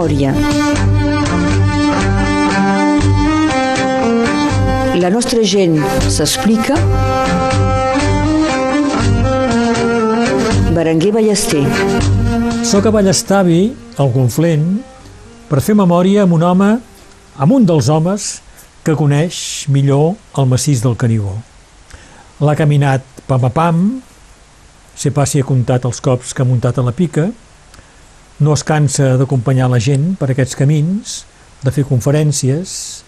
memòria. La nostra gent s'explica. Berenguer Ballester. Soc a Ballestavi, al Conflent, per fer memòria amb un home, amb un dels homes que coneix millor el massís del Canigó. L'ha caminat pam a pam, se passi ha comptat els cops que ha muntat a la pica, no es cansa d'acompanyar la gent per aquests camins, de fer conferències.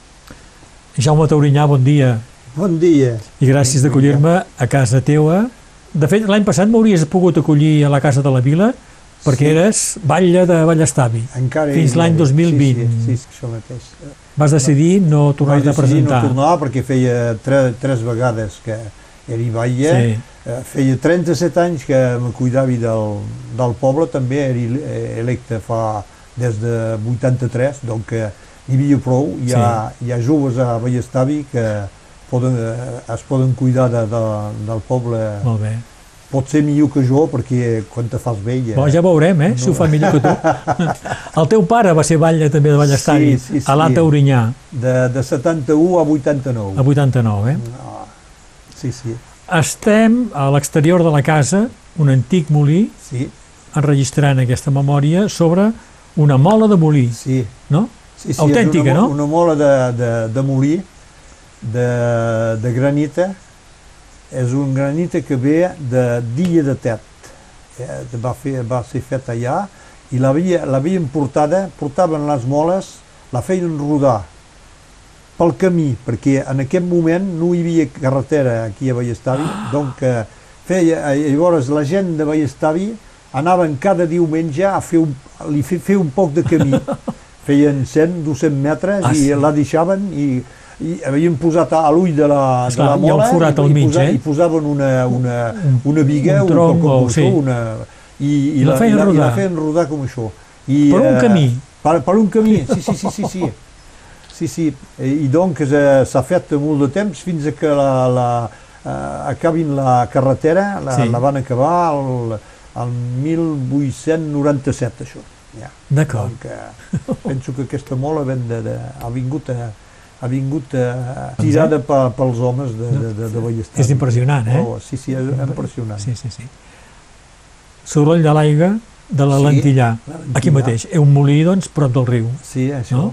Jaume Taurinyà, bon dia. Bon dia. I gràcies d'acollir-me a casa teua. De fet, l'any passat m'hauries pogut acollir a la Casa de la Vila perquè Sí. eres batlle de Ballestavi. Encara Fins l'any 2020. Sí, sí, sí, això mateix. Vas decidir no tornar-te a decidir presentar. no tornar perquè feia tre, tres vegades que era batlle. Sí. Eh, Feia 37 anys que me cuidava del, del poble, també era ele- electe fa des de 83, doncs que n'hi havia prou. Hi ha, hi ha joves a Ballestavi que poden, eh, es poden cuidar de, de, del poble Molt bé. pot ser millor que jo perquè quan te fas vell... Bo, ja veurem, eh, si ho fa millor que tu. El teu pare va ser batlle també de Ballestavi, Sí, sí, sí. a l'A Taurinyà, De, de 71 a 89. a 89, eh? Ah, sí, sí, Estem a l'exterior de la casa, un antic molí, sí, enregistrant aquesta memòria sobre una mola de molí, sí. no? sí, sí Autèntica, una, no? Una mola de, de, de molí, de, de granita, és un granita que ve de d'Illa de Tet. Eh, va, fer, va ser fet allà i l'havien portada, portaven les moles, la feien rodar pel camí, perquè en aquest moment no hi havia carretera aquí a Ballestavi, Ah. doncs eh, feia, eh, llavors la gent de Ballestavi anaven cada diumenge a fer un, li fer, fer un poc de camí. Feien 100, 200 metres Ah, i sí? la deixaven i, i havien posat a l'ull de la, de Esclar, la ha un mola forat i, al i, mig, posa, eh? i posaven una, una, una un viga, tronc com, o- com sí. una, i, i, I la feien i la, i rodar. la feien rodar com això. I, Per un eh, camí. Per, per un camí, sí, sí, sí, sí, sí. Sí, sí, i doncs eh, s'ha fet molt de temps fins que la, la, eh, acabin la carretera, la, Sí. la van acabar el, el 1897, això. Ja. D'acord. Eh, penso que aquesta mola ben de, de, ha vingut a, ha vingut a, tirada pe, pels homes de, de, de, de Ballester. És impressionant, eh? Oh, sí, sí, és impressionant. Sí, sí, sí. Soroll de l'aigua de la Sí, Lentillà, Lentillà. aquí mateix. És un molí, doncs, prop del riu. Sí, això. No?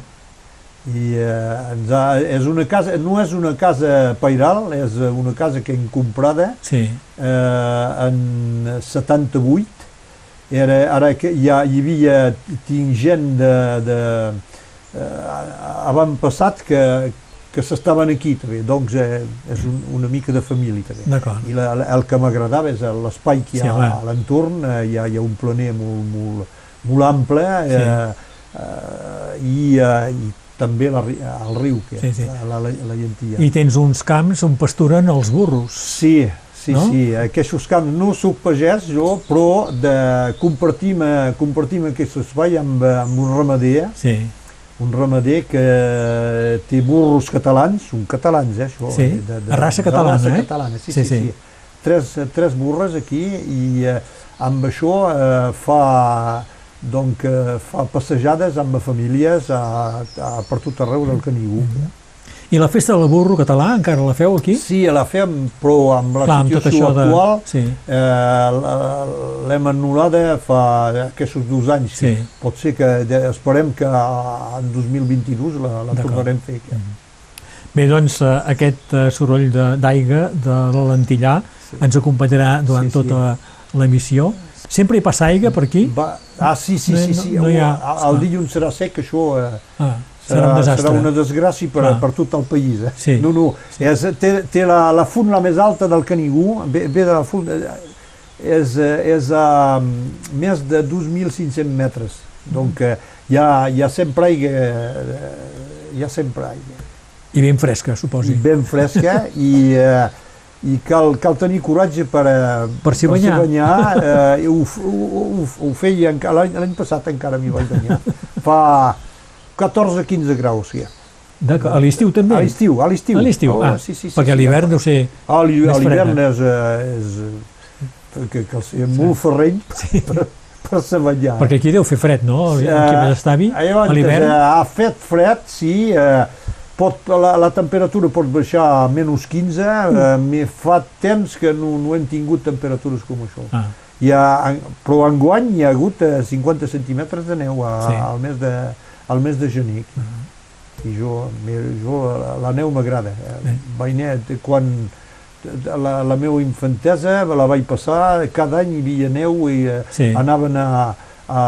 I eh, ens ha, és una casa, no és una casa pairal, és una casa que hem comprada Sí, eh, en 78. Era, ara que ja hi havia, tinc gent de, de eh, avantpassat que, que s'estaven aquí també, doncs eh, és un, una mica de família també. I la, el que m'agradava és l'espai que hi Sí, ha home. a l'entorn, eh, hi, ha, hi ha un planer molt, molt, molt ample eh, eh, i, eh, i també la, el riu, que Sí, sí. la, la, la llentia. I tens uns camps on pasturen els burros. Sí, sí, No? sí, aquests camps no soc pagès jo, però de compartim, eh, compartim aquest espai amb, eh, amb un ramader, Sí, un ramader que té burros catalans, són catalans, eh, això. Sí, de, a raça catalana, raça eh? catalana, sí, Sí, sí, sí. sí. Tres, tres burres aquí i eh, amb això eh, fa donc, eh, fa passejades amb famílies a, a, per tot arreu del Canigú. Mhm. I la festa del burro català encara la feu aquí? Sí, la fem, però amb la Clar, amb situació això de... actual Sí, Eh, l'hem anul·lada fa aquests dos anys. Sí. Pot ser que de, esperem que en 2022 la, la tornarem a fer. Mhm. Bé, doncs eh, aquest eh, soroll de- d'aigua de, la Lentillà Sí. ens acompanyarà durant Sí, sí. tota l'emissió. Sempre hi passa aigua per aquí? Va, ah, sí, sí, No- sí. sí. no- no hi ha- el, el dilluns serà sec, això eh, Ah, serà un desastre. serà una desgràcia per, Clar. per tot el país. Eh? Sí. No, no, és, té, té la, la font la més alta del Canigú, ve, ve de la font, eh, és, eh, és a més de 2.500 metres. Donc eh, hi ha, hi ha sempre aigua, eh, hi ha sempre aigua. I ben fresca, suposi. ben fresca i, eh, i cal, cal tenir coratge per, eh, Per s'hi per s'hi banyar. banyar. Eh, ho, ho, ho, ho feia l'any passat encara m'hi vaig banyar. Fa 14-15 graus, sí. D'acord. A l'estiu també? A l'estiu, a l'estiu. A l'estiu, Oh, ah, sí, sí, sí, perquè a sí. l'hivern deu ser... A a l'hivern és, eh, és que, que és molt ferreny, Sí. però, per se banyar. Perquè aquí deu fer fred, no? Aquí a Ballestavi, Eh, a l'hivern. ha fet fred, sí, eh, pot, la, la temperatura pot baixar a menys 15, eh, me fa temps que no, no hem tingut temperatures com això. Ah, Hi ha, però enguany hi ha hagut eh, 50 centímetres de neu a, Sí. al, mes de, al mes de gener. aquí. I jo, jo la, la neu m'agrada. Eh. Vaig anar, quan la, la meva infantesa la vaig passar, cada any hi havia neu i eh, Sí. anaven a, a,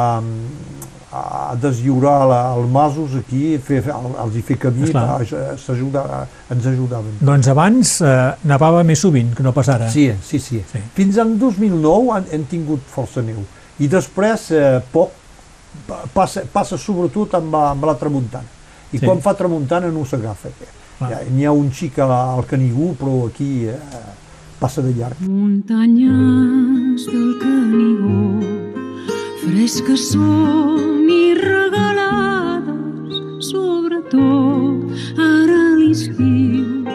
a deslliurar la, els masos aquí, fer, fer, els hi fer camí, s'ajuda- ens ajudaven. Doncs abans eh, nevava més sovint que no pas ara. Sí, sí, sí. Sí. Fins al 2009 han, hem tingut força neu. I després, eh, poc, pa- passa, passa sobretot amb, amb la tramuntana. I Sí. quan fa tramuntana no s'agafa. Ja, N'hi ha un xic al Canigú, però aquí eh, passa de llarg. Muntanyes del Canigó, fresques són i regalades, sobretot ara a l'estiu,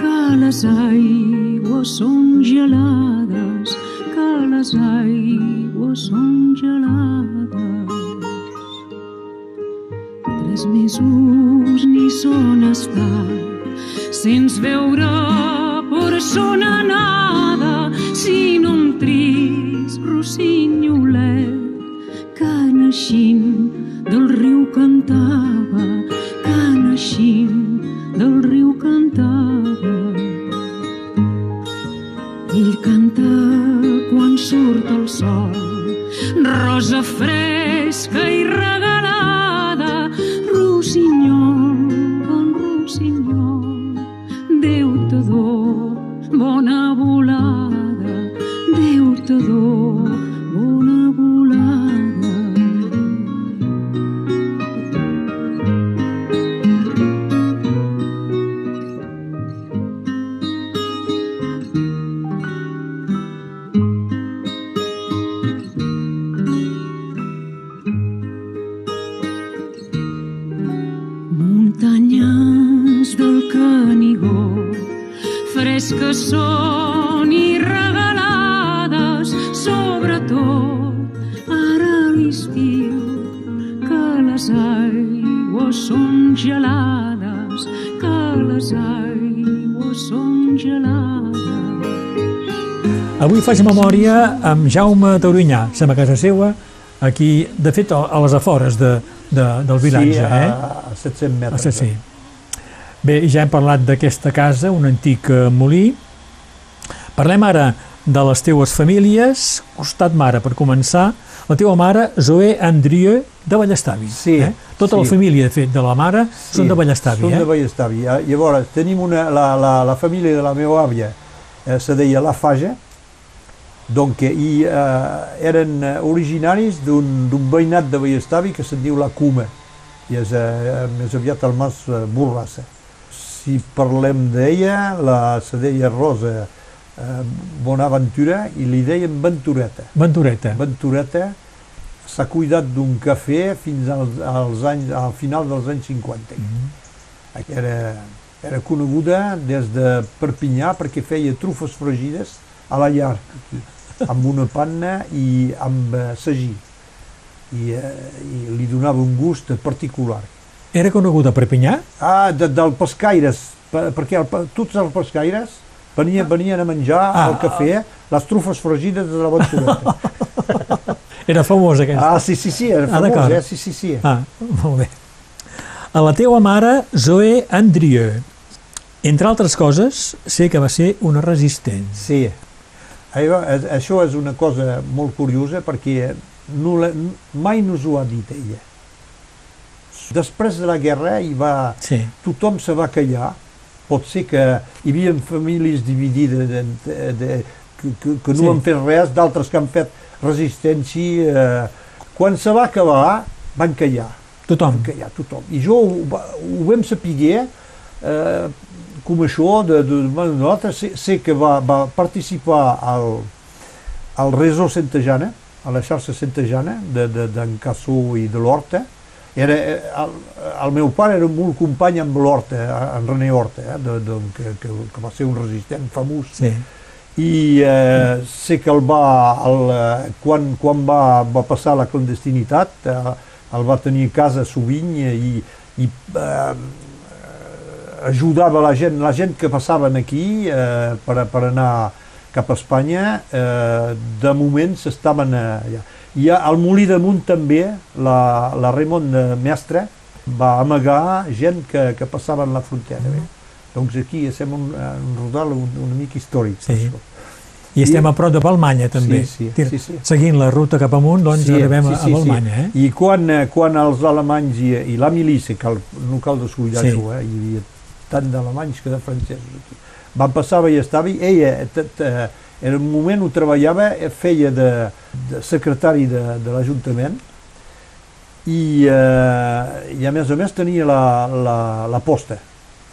que les aigües són gelades, que les aigües són gelades. Tres mesos ni són estat, sense veure persona nada, sinó un trist rossinyolet que naixint del riu cantava, que naixint del riu cantava. Ell canta quan surt el sol, rosa fresca i regalada, rossinyol, bon rossinyol, Déu te do, bona volada, fresques són i regalades, sobretot ara a l'estiu, que les aigües són gelades, que les aigües són gelades. Avui faig memòria amb Jaume Taurinyà, som a casa seva, aquí, de fet, a a les afores de, de, del vilatge, sí, a, eh? a 700 Ah, metres. sí, sí. Bé, ja hem parlat d'aquesta casa, un antic eh, molí. Parlem ara de les teues famílies, costat mare, per començar. La teva mare, Zoé Andrieu, de Ballestavi. Sí, eh? Tota la sí. família, de fet, de la mare, Sí, són de Ballestavi. Són eh? de Ballestavi. Ja- Llavors, tenim una, la, la, la família de la meva àvia, eh, se deia La Faja, donc, i eh, eren eh, originaris d'un d'un veïnat de Ballestavi que se'n diu La Cuma, i és eh, més aviat el mas eh, Borrassa. Si parlem d'ella, la, se deia Rosa eh, Bonaventura i li deien Ventureta. Ventureta. Ventureta s'ha cuidat d'un cafè fins als, als anys, al final dels anys 50. Mhm. Era, era coneguda des de Perpinyà perquè feia trufes fregides a la llar, amb una panna i amb eh, sagí. I, eh, I li donava un gust particular. Era coneguda a Perpinyà? Ah, de, del pescaires, per, perquè el, tots els pescaires venien, venien a menjar Ah. al cafè les trufes fregides de la Ventureta. Era famós aquesta. Ah, sí, sí, sí, era Ah, famós, eh? Sí, sí, sí. Ah, molt bé. A la teva mare, Zoé Andrieu. Entre altres coses, sé que va ser una resistent. Sí. Això, és- això és una cosa molt curiosa perquè no la, mai no us ho ha dit ella. Després de la guerra hi va, Sí. tothom se va callar, pot ser que hi havia famílies dividides de, de, de, que, que, que no Sí. han fet res, d'altres que han fet resistència. Eh, quan se va acabar, van callar, Tothom. van callar tothom. I jo ho, ho vam saber eh, com això, de, de, de nosaltres, sé, sé que va, va participar al, al Reso Centejana, a la xarxa Centejana, d'en de, d'en Cassó i de l'Horta. Era, eh, el, el meu pare era molt company amb l'Horta, en René Horta, eh, de, de, que, que, que va ser un resistent famós. Sí. i eh, sé que el va, el, eh, quan, quan va, va passar la clandestinitat, eh, el va tenir a casa sovint i, i eh, ajudava la gent, la gent que passaven aquí eh, per, per anar cap a Espanya, eh, de moment s'estaven eh, I al Molí de Munt també, la, la Raimon eh, Mestre va amagar gent que, que passaven la frontera. Bé. Doncs aquí estem un, un rodal un, una mica històric. Sí. això. I estem I- a prop de Balmanya, també. Sí, sí, Tira- sí, sí. Seguint la ruta cap amunt, doncs arribem a, a Balmanya, eh? I quan, quan els alemanys i, i la milícia, el, no cal descuidar Sí. eh? hi havia tant d'alemanys que de francesos aquí, van passar i estava, i ella, t, t, en un moment ho treballava, eh, feia de, de secretari de, de l'Ajuntament, i, eh, i a més a més tenia la, la, la posta,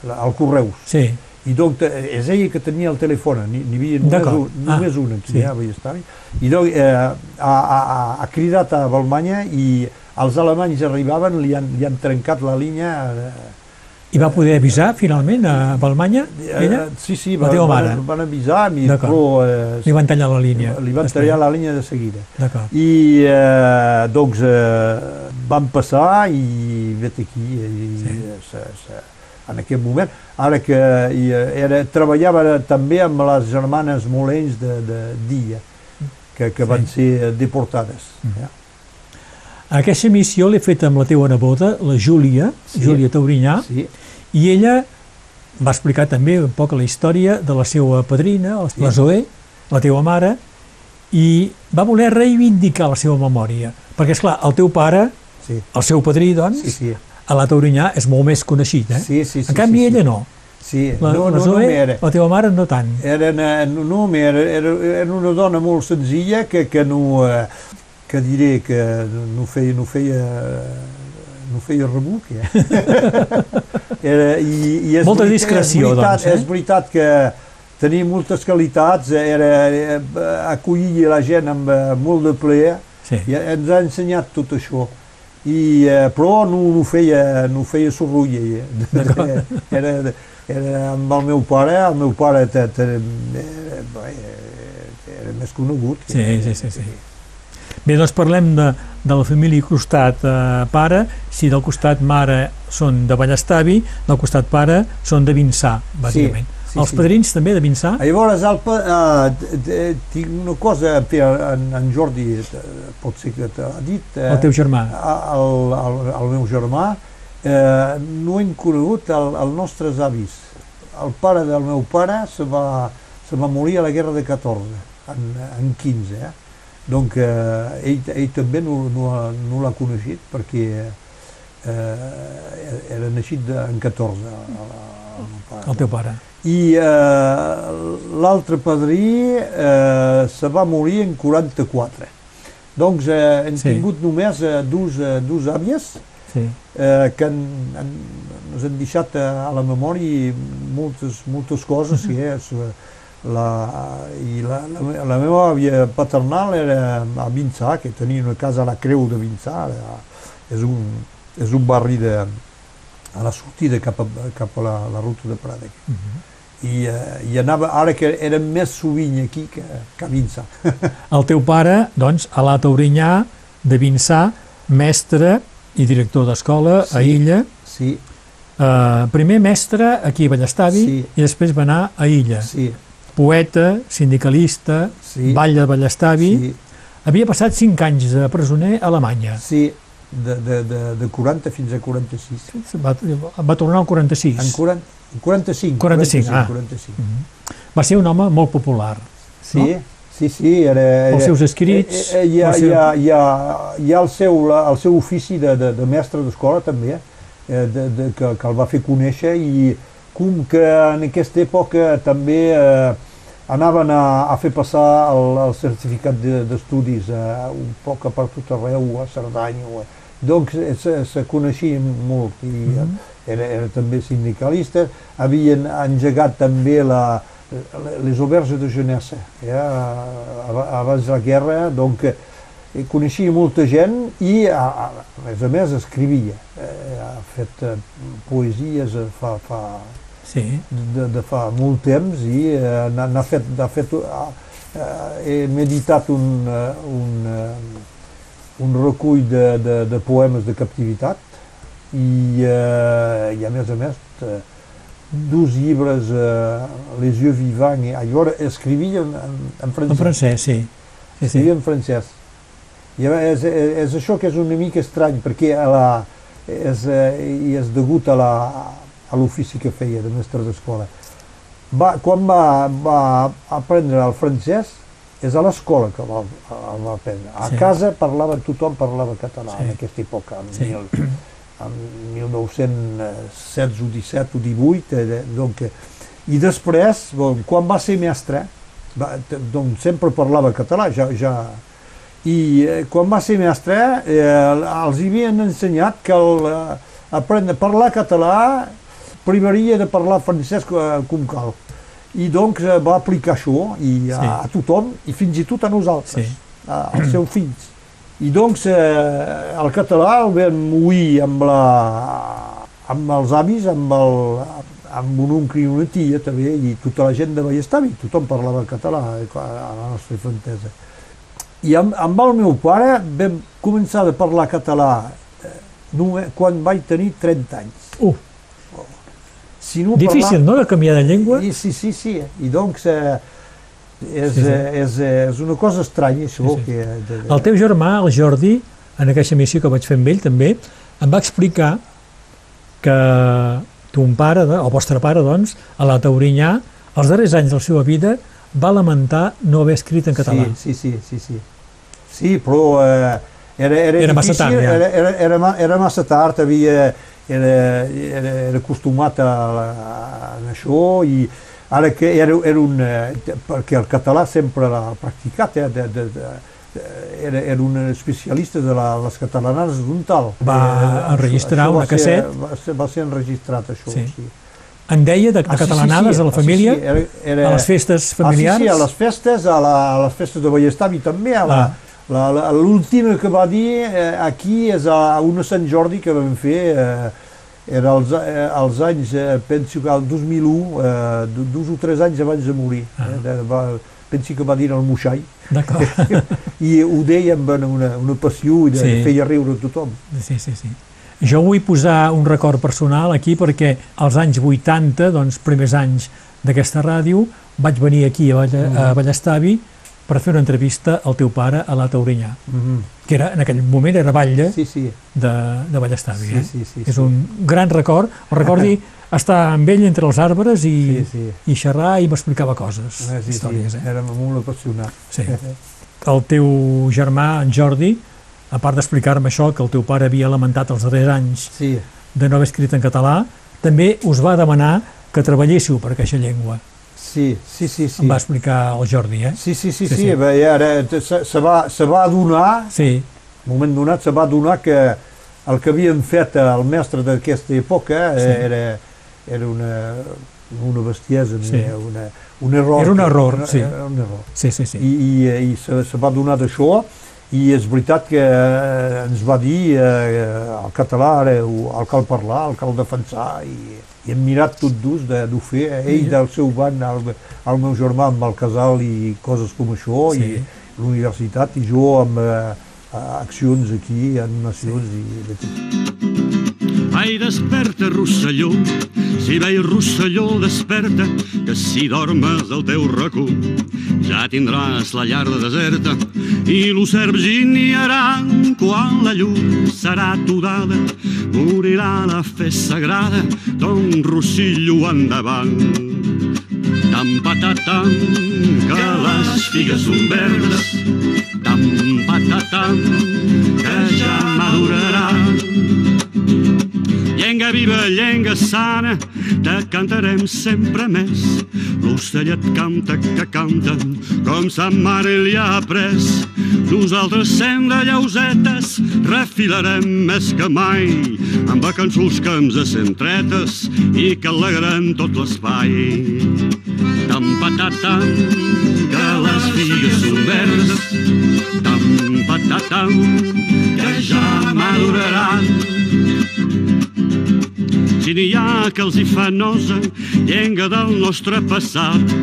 la, el correus. Sí, I doncs eh, és ella que tenia el telèfon, n'hi havia només, un, només Ah, un aquí, sí. eh, estar I doncs eh, ha, ha- ha cridat a Balmanya i els alemanys arribaven, li han, li han trencat la línia. Eh, i va poder avisar finalment a Balmanya, ella? eh, sí, sí, La van, teva mare? van, van avisar, i, D'acord. però eh, Li van tallar la línia. li van tallar la línia de seguida. D'acord. I eh, doncs eh, van passar i vet aquí, i, Sí. sí. se, se, en aquest moment, ara que i, eh, era, treballava també amb les germanes Molens de, de Dia, que, que Sí. van ser deportades. Mhm. Ja. Aquesta missió l'he fet amb la teva neboda, la Júlia, Sí. Júlia Taurinyà, Sí, i ella va explicar també un poc la història de la seva padrina, la Sí. la Zoé, la teva mare, i va voler reivindicar la seva memòria. Perquè, és clar, el teu pare, sí, el seu padrí, doncs, sí, sí. a la Taurinyà és molt més coneixit, eh? Sí, sí, sí, en canvi, sí, sí. ella no. Sí, La, no, la no, no, Zoé, era, la teva mare, no tant. era, una- no, no, era, era, era una dona molt senzilla que, que no, eh, que diré que no feia, no feia, no feia rebuc, eh? era, i, i és Molta veritat- discreció, és veritat, doncs, eh? És veritat que tenia moltes qualitats, era, era acollir la gent amb eh, molt de plaer, Sí. i ens ha ensenyat tot això. I, eh, però no, no feia, no feia sorrull ella. era, era amb el meu pare, el meu pare era, era més conegut. Sí, sí, sí, sí. Bé, doncs parlem de, de la família costat eh, pare, si del costat mare són de Ballestavi, del costat pare són de Vinçà, bàsicament. sí, Els sí. padrins també de Vinçà? A Llavors, pa- eh, tinc una cosa, en, en Jordi eh, pot ser que t'ha dit, eh, El teu germà? el, el, el meu germà, eh, no hem conegut el, els nostres avis. El pare del meu pare se va, se va morir a la guerra de 14, en, en 15. Eh? Donc, eh, ell, ell també no, no, no l'ha coneixit perquè eh, era naixit de, en 14, el, el, pare. El teu pare. I eh, l'altre padrí eh, se va morir en 44. Doncs eh, hem Sí. sí. tingut només eh, dos, eh, dos àvies Sí. eh, que han, han, ens han deixat eh, a la memòria moltes, moltes coses que és eh, la, i la, la, la meva àvia paternal era a Vinçà, que tenia una casa a la Creu de Vinçà, era, és, un, és un barri de, a la sortida cap a, cap a la, la ruta de Prada. Uh -huh. I, eh, i anava, ara que érem més sovint aquí que, que a Vinçà. El teu pare, doncs, a la Taurinyà de Vinçà, mestre i director d'escola a Sí. Illa, Sí, eh, primer mestre aquí a Ballestavi Sí. i després va anar a Illa. sí, Poeta, sindicalista, sí. ball de Ballestavi, Sí, havia passat 5 anys de presoner a Alemanya. sí de, de, de, de 40 fins a 46. Va, va tornar al 46. En 40, 45. 45, ah. 45. Mhm. Va ser un home molt popular. Sí, No? sí, sí. Era, era, Els seus escrits, Eh, eh, hi, ha, seu- hi, ha, hi, ha, hi ha el seu, la, el seu ofici de, de, de mestre d'escola també, eh, de, de, que, que el va fer conèixer i com que en aquesta època també eh, anaven a, a fer passar el, el certificat de- d'estudis eh, un poc a per tot arreu, a Cerdanya, doncs eh, se, se coneixien molt i eh, Mhm. era, era també sindicalista, havien engegat també la, les auberges de jeunesse, ja, ab- abans de la guerra, donc eh, coneixia molta gent i a, a, a més a més escrivia, eh, ha fet eh, poesies, eh, fa, fa, Sí. de, de fa molt temps i eh, n'ha fet, n'ha fet ha, eh, he meditat un, eh, un, eh, un recull de, de, de poemes de captivitat i, eh, i a més a més eh, dos llibres eh, Les yeux vivants i llavors escrivia en, en, en francès, En francès, sí. sí, sí. en francès i és, és, és això que és una mica estrany perquè a la, és, eh, i és degut a la a l'ofici que feia de mestre d'escola. Va, quan va, va aprendre el francès és a l'escola que va, el va aprendre. A Sí. casa parlava, tothom parlava català Sí. en aquesta època, en, Sí. mil, en 1916 o 17 o 18. Eh, donc, I després, bon, quan va ser mestre, va, doncs sempre parlava català, ja, ja, i eh, quan va ser mestre eh, els havien ensenyat que el, eh, aprendre a parlar català primaria de parlar francès eh, com cal i doncs eh, va aplicar això i a, Sí. a tothom i fins i tot a nosaltres Sí. a, als seus fills i doncs eh, el català el vam oir amb, la, amb els avis amb, el, amb un oncle i una tia també i tota la gent de Vallestavi tothom parlava català eh, a la nostra infantesa i amb, amb el meu pare vam començar a parlar català eh, quan vaig tenir 30 anys. Uh, Si no difícil, no?, de canviar de llengua. I, sí, sí, sí. I doncs eh, és, Sí, sí. eh, és, eh, és una cosa estranya, això. Sí, sí. Que, de, de, El teu germà, el Jordi, en aquesta missió que vaig fer amb ell també, em va explicar que ton pare, el vostre pare, doncs, a la Taurinyà, els darrers anys de la seva vida, va lamentar no haver escrit en català. Sí, sí, sí, sí, sí. Sí, però eh, era, era, Era massa difícil, tard, ja. era, era, era, era massa tard, havia, era, era, era acostumat a, a, a això i ara que era, era un... eh, perquè el català sempre l'ha practicat, eh, de, de, de, era, era un especialista de la, les catalanes d'un tal. Va Eh, enregistrar això va una ser- casset. Va ser, va ser enregistrat, això, Sí. sí. En deia de, de Ah, sí, sí, catalanades sí. a la Ah, sí, família, sí, era, era, a les festes familiars. Ah, sí, sí, a les festes, a, la, a les festes de Vallestavi també. A la, Ah. L'última que va dir eh, aquí és a una Sant Jordi que vam fer, eh, era als, eh, als anys, eh, penso que al 2001, eh, do- dos o tres anys abans de morir. Ah. Eh, va, penso que va dir al Moixai, D'acord. i ho deia amb una, una passió i de, Sí. feia riure a tothom. Sí, sí, sí. Jo vull posar un record personal aquí perquè als anys 80, doncs, primers anys d'aquesta ràdio, vaig venir aquí a, Valla, Mm. a Vallestavi per fer una entrevista al teu pare a la Taurinyà, que era, en aquell moment era batlle Sí, sí, de, de Vallestavi. sí, eh? sí, sí, És sí. un gran record. El recordi estar amb ell entre els arbres i, Sí, sí. i xerrar i m'explicava coses, Ah, sí, històries. sí, Eh? érem molt apassionats. Sí. El teu germà, en Jordi, a part d'explicar-me això, que el teu pare havia lamentat els darrers anys Sí, de no haver escrit en català, també us va demanar que treballéssiu per aquesta llengua. Sí, sí, sí. sí. Em va explicar el Jordi, eh? Sí, sí, sí, Sí, sí, sí. bé, ara se, se, va, se va adonar, Sí, en un moment donat se va adonar que el que havien fet el mestre d'aquesta època Sí. sí. era, era una, una bestiesa, Sí. una, un error. Era un error, sí. Era un error. sí, sí. sí. I, i, i se, se va adonar d'això i és veritat que eh, ens va dir eh, el català ara el cal parlar, el cal defensar i, i hem mirat tot de, de fer, ell del seu bany, el, el meu germà amb el casal i coses com això Sí. i l'universitat i jo amb eh, accions aquí, animacions i de Ai, desperta, Rosselló, si veig Rosselló, desperta, que si dormes al teu racó ja tindràs la llar de deserta i l'ocerb giniaran quan la llum serà tudada morirà la fe sagrada d'un Rossillo endavant. Tan patatam que les figues són verdes tan patatam que ja maduraran Llenga viva, llenga sana, te cantarem sempre més. L'ocellet canta que canta, com sa mare li ha après. Nosaltres sem de llausetes, refilarem més que mai, amb cançons que ens centretes i que alegren tot l'espai. Tan patatam, que les figues són verdes, tan patatam, que ja maduraran. Si n'hi ha que els hi fa nosa, llenga del nostre passat.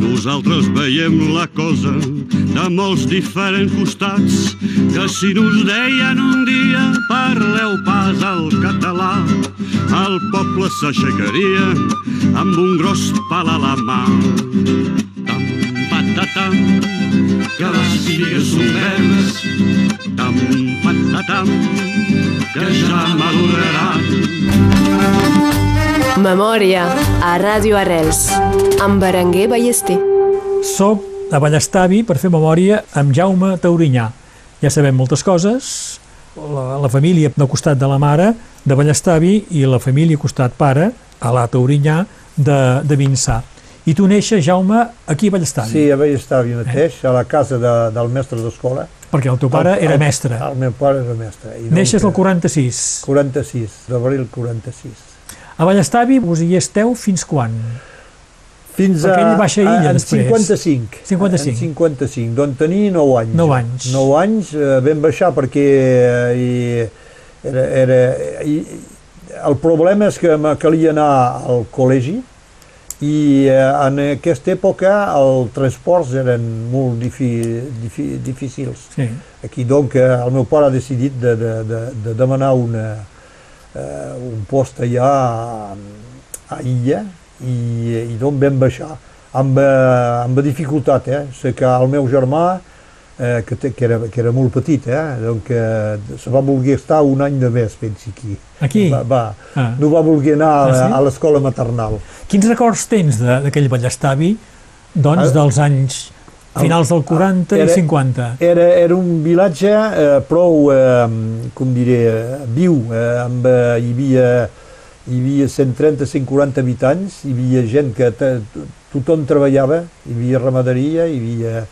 Nosaltres veiem la cosa de molts diferents costats, que si nos deien un dia parleu pas al català, el poble s'aixecaria amb un gros pal a la mà. Tam, patatam, que les figues són verdes, tam, patatam, que ja maduraran. Memòria a Ràdio Arrels amb Berenguer Ballester. Soc a Ballestavi per fer memòria amb Jaume Taurinyà. Ja sabem moltes coses, la, la família del costat de la mare de Ballestavi i la família costat pare, a la Taurinyà, de, de Vinçà. I tu neixes, Jaume, aquí a Ballestavi. Sí, a Ballestavi mateix, a la casa de, del mestre d'escola. Perquè el teu pare El- era el- mestre. El meu pare era mestre. I Neixes el doncs, 46. 46, d'abril 46. A Ballestavi us hi esteu fins quan? Fins Perquè a, ell baixa a illa en després. 55. 55. En 55, d'on tenir 9 anys. 9 anys. 9 anys eh, vam baixar perquè eh, i, era, era, i, el problema és que me calia anar al col·legi i eh, en aquesta època els transports eren molt difi, difi, difícils. Sí. Aquí donc eh, el meu pare ha decidit de, de, de, de demanar una, eh, un post allà a, a Illa i, i d'on vam baixar amb, eh, amb dificultat, eh? Sé que el meu germà, eh, que, té, que, era, que era molt petit, eh? donc eh, se va voler estar un any de més, pensi aquí. Aquí? Va, va. Ah. No va voler anar a, Ah, sí? a l'escola maternal. Quins records tens de- d'aquell Ballestavi, doncs, Ah. dels anys finals del 40 Era- i 50? Era, era un vilatge eh, prou, eh, com diré, viu, eh, amb, eh, hi havia hi havia 130-140 habitants, hi havia gent que tothom treballava, hi havia ramaderia, hi havia,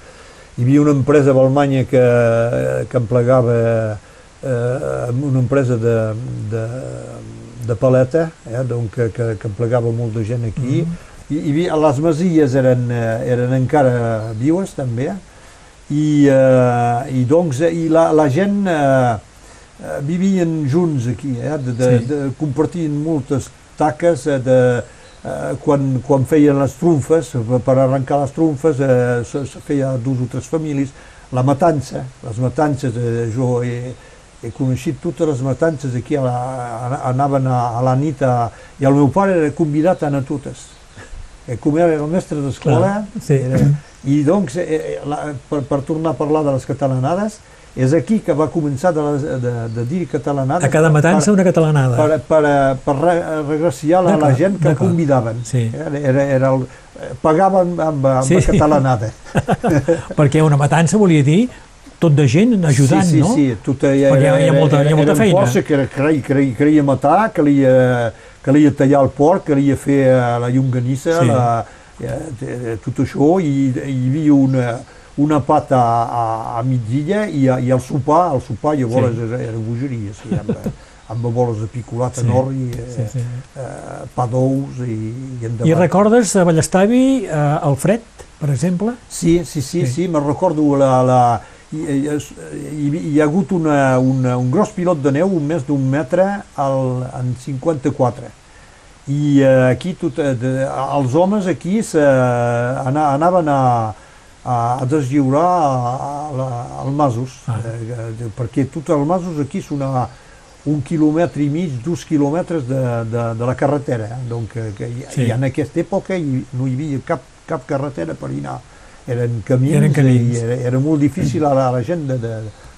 hi havia una empresa a Balmanya que, que emplegava eh, una empresa de, de, de paleta, eh, donc, que, que, que emplegava molt de gent aquí. Mm -hmm. I, hi havia, les masies eren, eh, eren encara vives també, i, eh, i doncs i la, la gent eh, eh, vivien junts aquí, eh, de, de, Sí. de, compartien moltes taques eh, de, eh, quan, quan feien les trumfes, per- arrencar les trumfes eh, se, se feia dues o tres famílies, la matança, les matances, eh, jo he, he coneixit totes les matances aquí, a la, a, anaven a, a la nit a, i el meu pare era convidat a anar totes. Eh, com era el mestre d'escola, sí. era, i doncs, eh, eh, la, per, per tornar a parlar de les catalanades, és aquí que va començar de, les, de, de dir catalanades. A cada matança per, una catalanada. per, per, eh, per re- regraciar la, la gent que convidaven. Sí. Era, era, era el, eh, pagaven amb, amb Sí. la catalanada. Perquè una matança volia dir tot de gent ajudant, sí, sí, no? Sí, tot, eh, Perquè hi ha- hi ha molta- hi ha molta feina. força que era- calia, calia, calia matar, calia, calia tallar el porc, calia fer eh, la llonganissa, Sí. la, eh, eh, tot això, i, i hi havia una, una pata a, a migdia i, a, i el sopar, el sopar llavors Sí. era, era bogeria, sí, amb, amb boles de picolata Sí, sí. orri, eh, sí, sí. Eh, pa d'ous i, i endavant. I recordes a Ballestavi eh, el fred, per exemple? Sí, sí, sí, Sí. sí, me'n recordo la, la, hi, hi, hi, hi ha hagut una, una, un gros pilot de neu, un més d'un metre, al, en 54. I eh, aquí tot, eh, de, els homes aquí se, ana, anaven a, a, a deslliurar a, als masos, Ah. eh, de, perquè tots els masos aquí són a un quilòmetre i mig, dos quilòmetres de, de, de la carretera. Eh? Donc, eh, que, i, Sí. I en aquesta època hi, no hi havia cap, cap carretera per anar. Eren camins, Eren camins. i era, era molt difícil a la, a la gent de, de,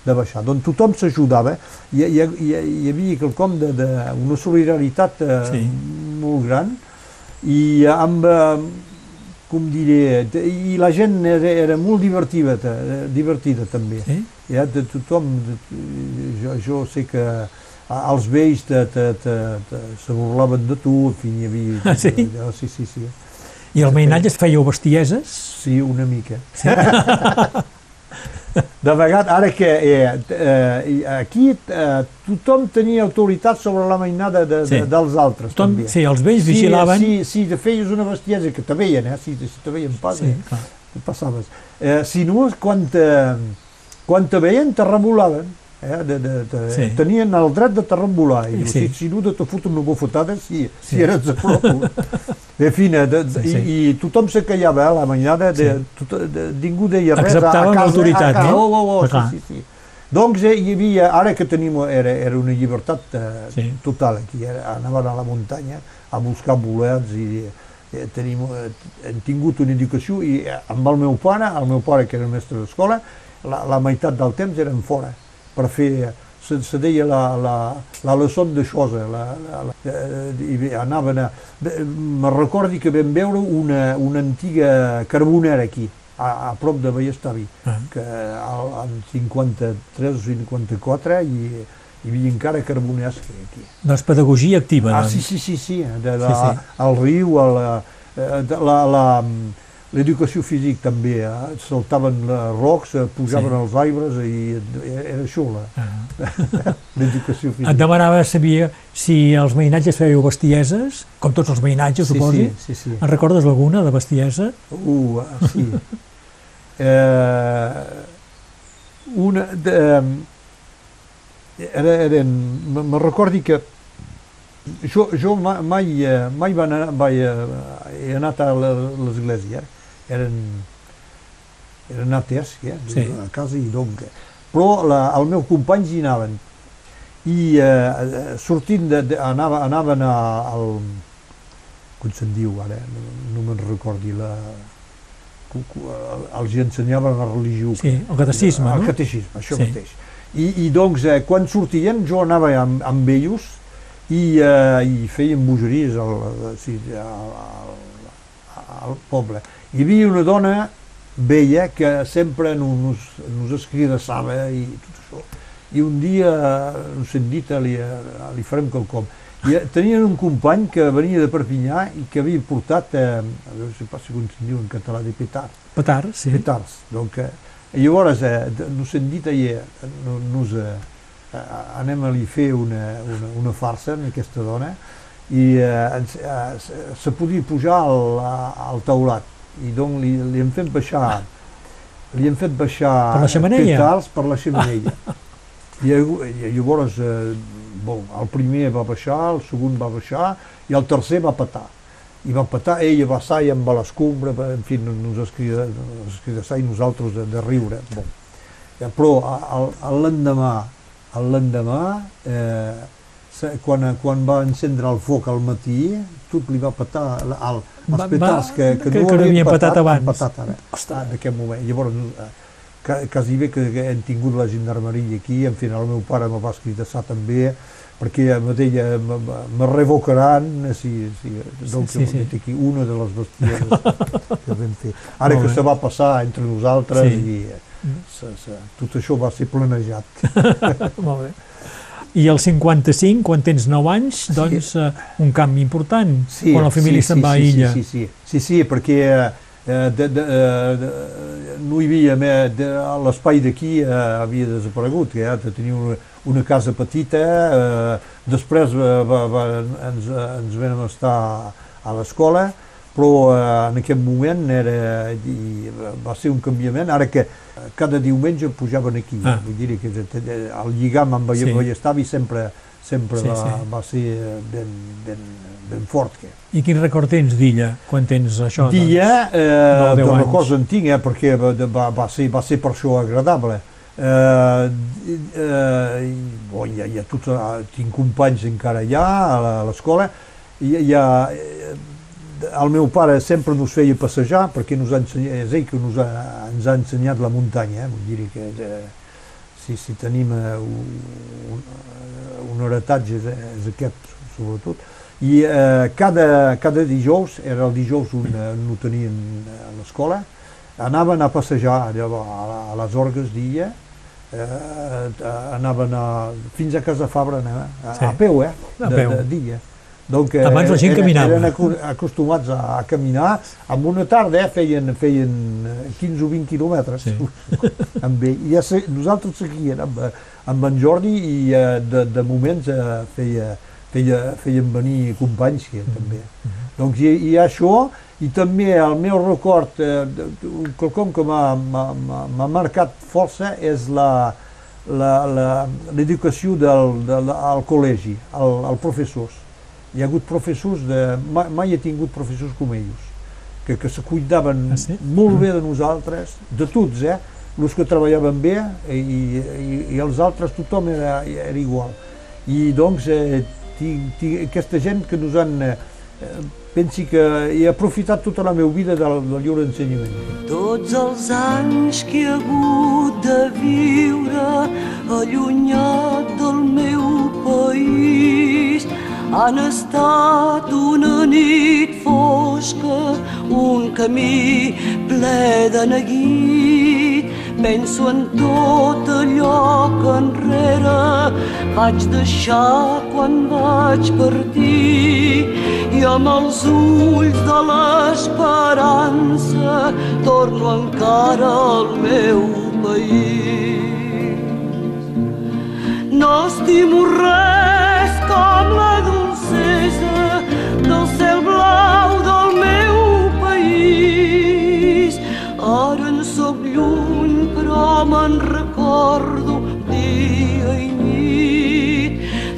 de baixar. Doncs tothom s'ajudava. Hi, hi, hi, hi havia quelcom de, de una solidaritat eh, Sí. molt gran i amb, eh, com diré, t- i la gent era, era molt divertida, eh, divertida també. Sí? Ja, de tothom, de, jo, jo sé que els vells te, te, te, te, se burlaven de tu, en fi, hi havia... Ah, sí? Ja, sí, sí, sí. I al mainatge es fèieu bestieses? Sí, una mica. Sí. De vegades, ara que eh, eh, aquí eh, tothom tenia autoritat sobre la mainada de, Sí. de, dels altres. Tothom, també. sí, els vells Si, vigilaven. si, si te feies una bestiesa, que te veien, eh? si, si te veien pas, Sí, eh? clar. passaves. Eh, si no, quan te, quan te veien, te remolaven. Eh, de, de, de, Sí. Tenien el dret de terrambular, i Sí. si, si no de te foten una bufetada, si, Sí. si eres a prop. En fi, de, de, Sí, sí. i, i tothom se callava, eh, la mañana, de, Sí. tot, de, ningú deia res. Acceptaven casa, l'autoritat, casa, no? Oh, oh, oh, sí, sí, sí. Doncs eh, hi havia, ara que tenim, era, era una llibertat eh, Sí. total aquí, era, anaven a la muntanya a buscar bolets i eh, tenim, eh, hem tingut una educació i eh, amb el meu pare, el meu pare que era mestre d'escola, la, la meitat del temps eren fora per fer, se, se deia la, la, la leçon de cosa, la, la, la, eh, i bé, anaven a... Me recordi que vam veure una, una antiga carbonera aquí, a, a prop de Vallestavi, Ah. que al, en 53 o 54 hi, hi havia encara carboners que aquí. Doncs pedagogia activa. Ah, doncs. sí, sí, sí, sí, de, de, Sí, sí. al riu, a la, eh, de, la, la, l'educació física també, eh? saltaven les rocs, eh, pujaven Sí. als arbres i era xula, Ah. l'educació Et física. demanava sabia si els veïnatges fèieu bestieses, com tots els veïnatges, Sí, suposi. sí, sí, sí. En recordes alguna de bestiesa? Uh, ah, sí. eh, una de, era, eren, me, recordi que jo, jo ma- mai, eh, mai van anar, vaig, eh, he anat a l'església, eren, eren atees, eh, Sí. a casa i donc, però la, el meu companys hi anaven i eh, sortint de, de, anava, anaven a, al com se'n diu ara, no, no me'n recordi la, els ensenyaven la religió Sí, el catecisme, el no? catecisme, això Sí. mateix I, i doncs eh, quan sortien jo anava amb, amb ells i, eh, i feien bogeries al, al, al, al poble hi havia una dona vella que sempre nos, nos, escridassava i tot això i un dia, no sé, dit, li, li farem quelcom i eh, tenien un company que venia de Perpinyà i que havia portat, eh, a veure si passa com se'n diu en català, de petard Petar, sí. petards. Donc, eh, llavors, eh, d- nos hem dit ahir, eh, no- nos, eh, eh, anem a li fer una, una, una farsa amb aquesta dona i eh, eh, se- se podia pujar al, al taulat i doncs li, li hem fet baixar li hem fet baixar Per la xemeneia? petards per la xemeneia i, i llavors eh, bon, el primer va baixar, el segon va baixar i el tercer va petar i va petar, ella va sair amb l'escombra, va- en fi, nos escrida, nos escrida i nosaltres de, de riure. Bon. Eh, Però l'endemà, l'endemà, eh, quan, quan va encendre el foc al matí, tot li va petar els Va- petards que, que, que- no que havien petat han abans. petat ara, ah, d'aquest moment. Llavors, eh, quasi bé que, hem tingut la gendarmeria aquí, en fi, el meu pare me va escridassar també, perquè me deia, me, me- revocaran si, si, donc, sí, sí. sí. aquí una de les bestieses que vam fer. Ara que se va passar entre nosaltres Sí. i eh, se, se, tot això va ser planejat. Molt bé. I el 55, quan tens 9 anys, doncs eh, un canvi important, quan la família se'n va a sí, illa. Sí, sí, sí, sí, sí perquè eh, de, de, eh, de, no hi havia més, de, l'espai d'aquí eh, havia desaparegut, que ja tenia una, una casa petita, eh, després va, va, va, ens, ens vam estar a l'escola, però eh, en aquest moment era, i va ser un canviament, ara que cada diumenge pujaven aquí, Ah. vull dir que el lligam amb Sí. Vallestavi sempre, sempre Sí, va, sí. va ser ben, ben, ben fort. Que. I quin record tens d'illa, quan tens això? Dia, eh, nou, deu de records en tinc, eh, perquè va, va, ser, va ser per això agradable. Eh, eh, i, bon, hi ha tots, eh, tinc companys encara allà a la- a l'escola, hi ha, eh, el meu pare sempre nos feia passejar perquè nos ha ensenyat, és ell que nos ha, ens ha ensenyat la muntanya, eh? vull dir que eh, si, si tenim eh, un, un, un heretatge és, és aquest, sobretot. I eh, cada, cada dijous, era el dijous on eh, no tenien a l'escola, anaven a passejar allò, a, a les orgues d'illa, eh, anaven a, fins a Casa Fabra, anaven, a, Sí. a peu, eh? A de- peu. de- d'illa. Donc, eh, Abans la gent eren- caminava. Eren acostumats a, a caminar. En una tarda eh, feien, feien eh, 15 o 20 quilòmetres Sí. amb ell. I ja se, nosaltres seguien amb, eh, amb en Jordi i eh, de, de moments eh, feia, feia, feien venir companys que també. Doncs hi, hi ha això i també el meu record, eh, quelcom que m'ha- marcat força és l'educació del, del, al col·legi, al, al professors. Hi ha hagut professors, de, mai, mai he tingut professors com ells, que, que se cuidaven Ah, sí? molt bé de nosaltres, de tots, eh? Els que treballaven bé i, i, i els altres tothom era, era igual. I doncs eh, tinc, tinc, aquesta gent que nos han... Eh, pensi que he aprofitat tota la meva vida del, del lliure ensenyament. Tots els anys que he hagut de viure allunyat del meu país han estat una nit fosca, un camí ple de neguit. Penso en tot allò que enrere vaig deixar quan vaig partir i amb els ulls de l'esperança torno encara al meu país. No estimo res com la dolcesa del cel blau del meu país. Ara en sóc lluny, però me'n recordo dia i nit.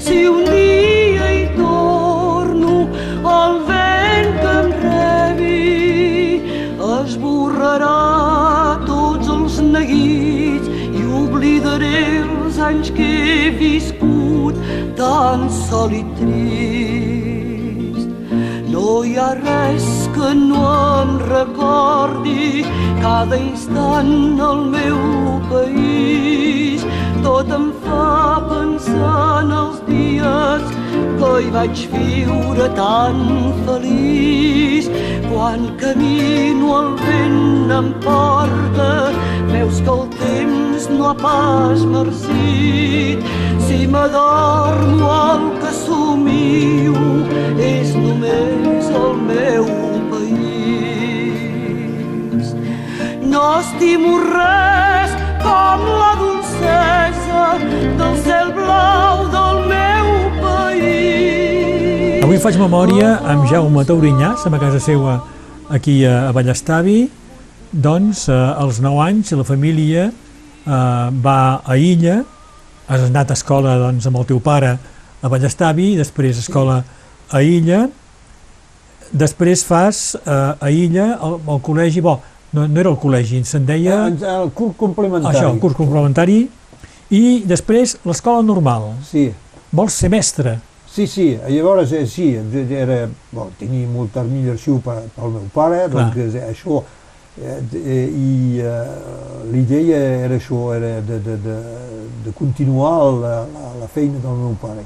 Si un dia tan sol i trist. No hi ha res que no em recordi cada instant al meu país. Tot em fa pensar en els dies que hi vaig viure tan feliç. Quan camino el vent em porta, veus que el temps no ha pas marcit. Si m'adormo el que somio és només el meu país. No estimo res com la dolcesa del cel blau del meu país. Avui faig memòria amb Jaume Taurinyàs, a casa seva aquí a Ballestavi. Doncs, eh, als 9 anys, la família eh, va a Illa, has anat a escola doncs, amb el teu pare a Ballestavi, després escola a Illa, després fas eh, a Illa el, el col·legi, bo, no, no era el col·legi, se'n deia El, el curs complementari. això, el curs complementari, i després l'escola normal. Sí, Vols ser mestre? sí, sí. Llavors, eh, sí, era, bon, tenia molta admiració pel meu pare, Clar. doncs eh, això, eh, eh, i eh, l'idea era això, era de, de, de, de continuar la, la, la feina del meu pare.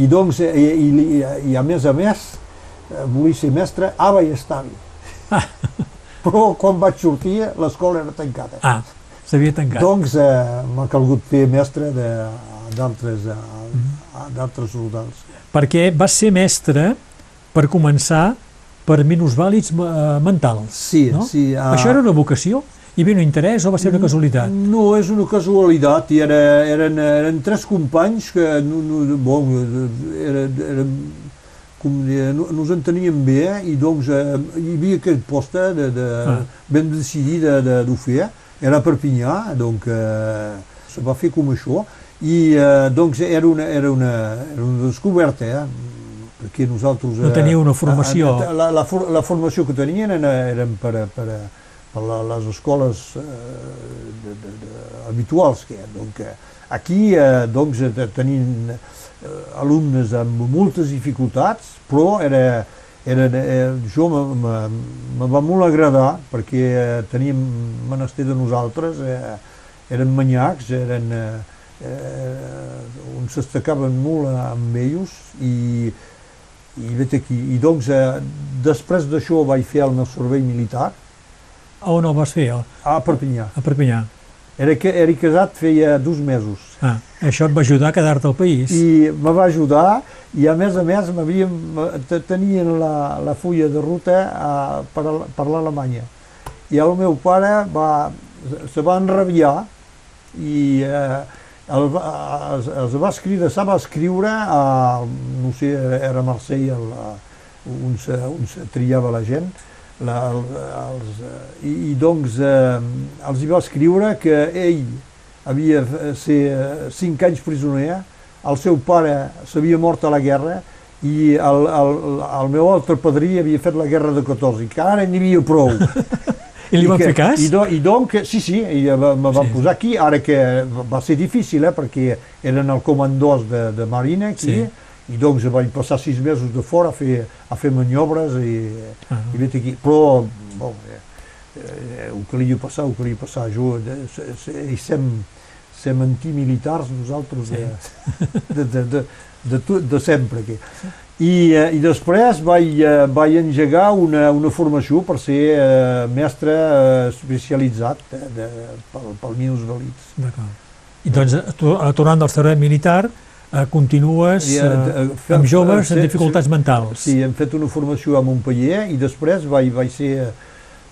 I doncs, eh, i, i, i a més a més, eh, volia ser mestre a Ballestavi. Però quan vaig sortir, l'escola era tancada. Ah, s'havia tancat. Doncs eh, m'ha calgut fer mestre de- d'altres eh, d'altres soldats. perquè vas ser mestre per començar per minusvàlids eh, mentals. Sí, no? sí. ah, Això era una vocació? Hi havia un interès o va ser una casualitat? No, és una casualitat. I era, eren, eren tres companys que no, no, bon, era, eren, com dir, no, no ens enteníem bé i doncs eh, hi havia aquest posta de, de, Ah. vam decidir de, de, d'ho fer. Era a Perpinyà, donc eh, se va fer com això i eh, doncs era una, era una, era una descoberta, eh? Perquè nosaltres... No teniu una formació. eh, La, la, for- la formació que tenien eren, eren per, a- per, a- per la, les escoles eh, de, de, de, habituals que hi ha. Donc, eh, aquí eh, doncs, eh, tenien eh, alumnes amb moltes dificultats, però era, era, eh, jo me, me, me va molt agradar perquè eh, teníem menester de nosaltres, eh, eren manyacs, eren, eh, eh, on s'estacaven molt amb ells i, i vet aquí. I doncs, eh, després d'això vaig fer el meu servei militar On el vas fer? A a Perpinyà. a Perpinyà. Era, que, era casat feia dos mesos Ah, això et va ajudar a quedar-te al país. i me va ajudar i a més a més tenien la, la fulla de ruta a, per, a- per l'Alemanya i el meu pare va, se va enrabiar i eh, el, els, els va escriure, se va escriure a, no sé, era Marsella el, on, se, on se triava la gent la, el, els, i, i doncs eh, els hi va escriure que ell havia ser eh, cinc anys prisioner, el seu pare s'havia mort a la guerra i el, el, el meu altre padrí havia fet la guerra de 14, que ara n'hi havia prou. I li van que, fer cas? I, do, i donc, sí, sí, i me van Sí. posar aquí, ara que va ser difícil, eh, perquè eren el comandós de, de Marina aquí, Sí. i doncs vaig passar sis mesos de fora a fer, a fer maniobres i, Ah. i vet aquí. Però, bon, eh, eh, ho calia passar, ho calia passar. Jo, de, se, se, i sem, sem antimilitars nosaltres de, de, de, de, de, de, de sempre. Aquí. I, eh, I després vaig, eh, vaig engegar una, una formació per ser eh, mestre eh, especialitzat eh, de, pel, pel minusvàlids. D'acord. I doncs, tornant del servei militar, eh, continues eh, eh, fe- amb joves fe- amb dificultats mentals. Sí, hem fet una formació a Montpellier i després vaig, vaig, ser,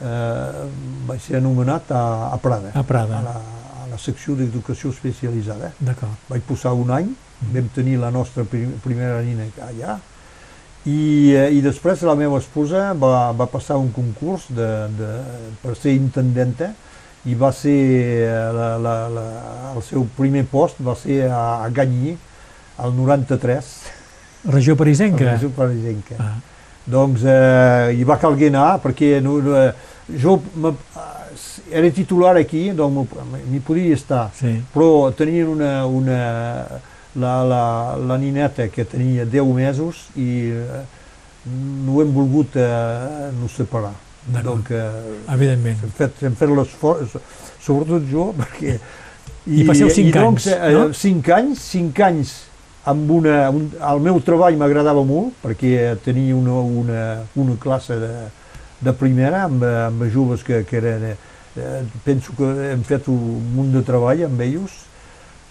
eh, vaig ser anomenat a, a Prada, A Prada. a la, a la secció d'educació especialitzada. D'acord. Vaig posar un any, Mm. vam tenir la nostra prim, primera nina allà, i, eh, i després la meva esposa va, va passar un concurs de, de, per ser intendenta i va ser, eh, la, la, la, el seu primer post va ser a, a Gagny, al 93, Regió parisenca? a Parisenca. Ah, Doncs eh, hi va calguer anar perquè no, no, jo me, eh, era titular aquí, doncs m'hi podia estar, sí. però tenien una, una la, la, la nineta que tenia 10 mesos i eh, no hem volgut eh, no separar. Donc, eh, Evidentment. hem fet, hem fet l'esforç, sobretot jo, perquè... I passeu cinc i doncs, anys, eh, no? Cinc anys, cinc anys amb una... Un, el meu treball m'agradava molt, perquè tenia una, una, una classe de, de primera amb, amb joves que, que eren... Eh, penso que hem fet un munt de treball amb ells,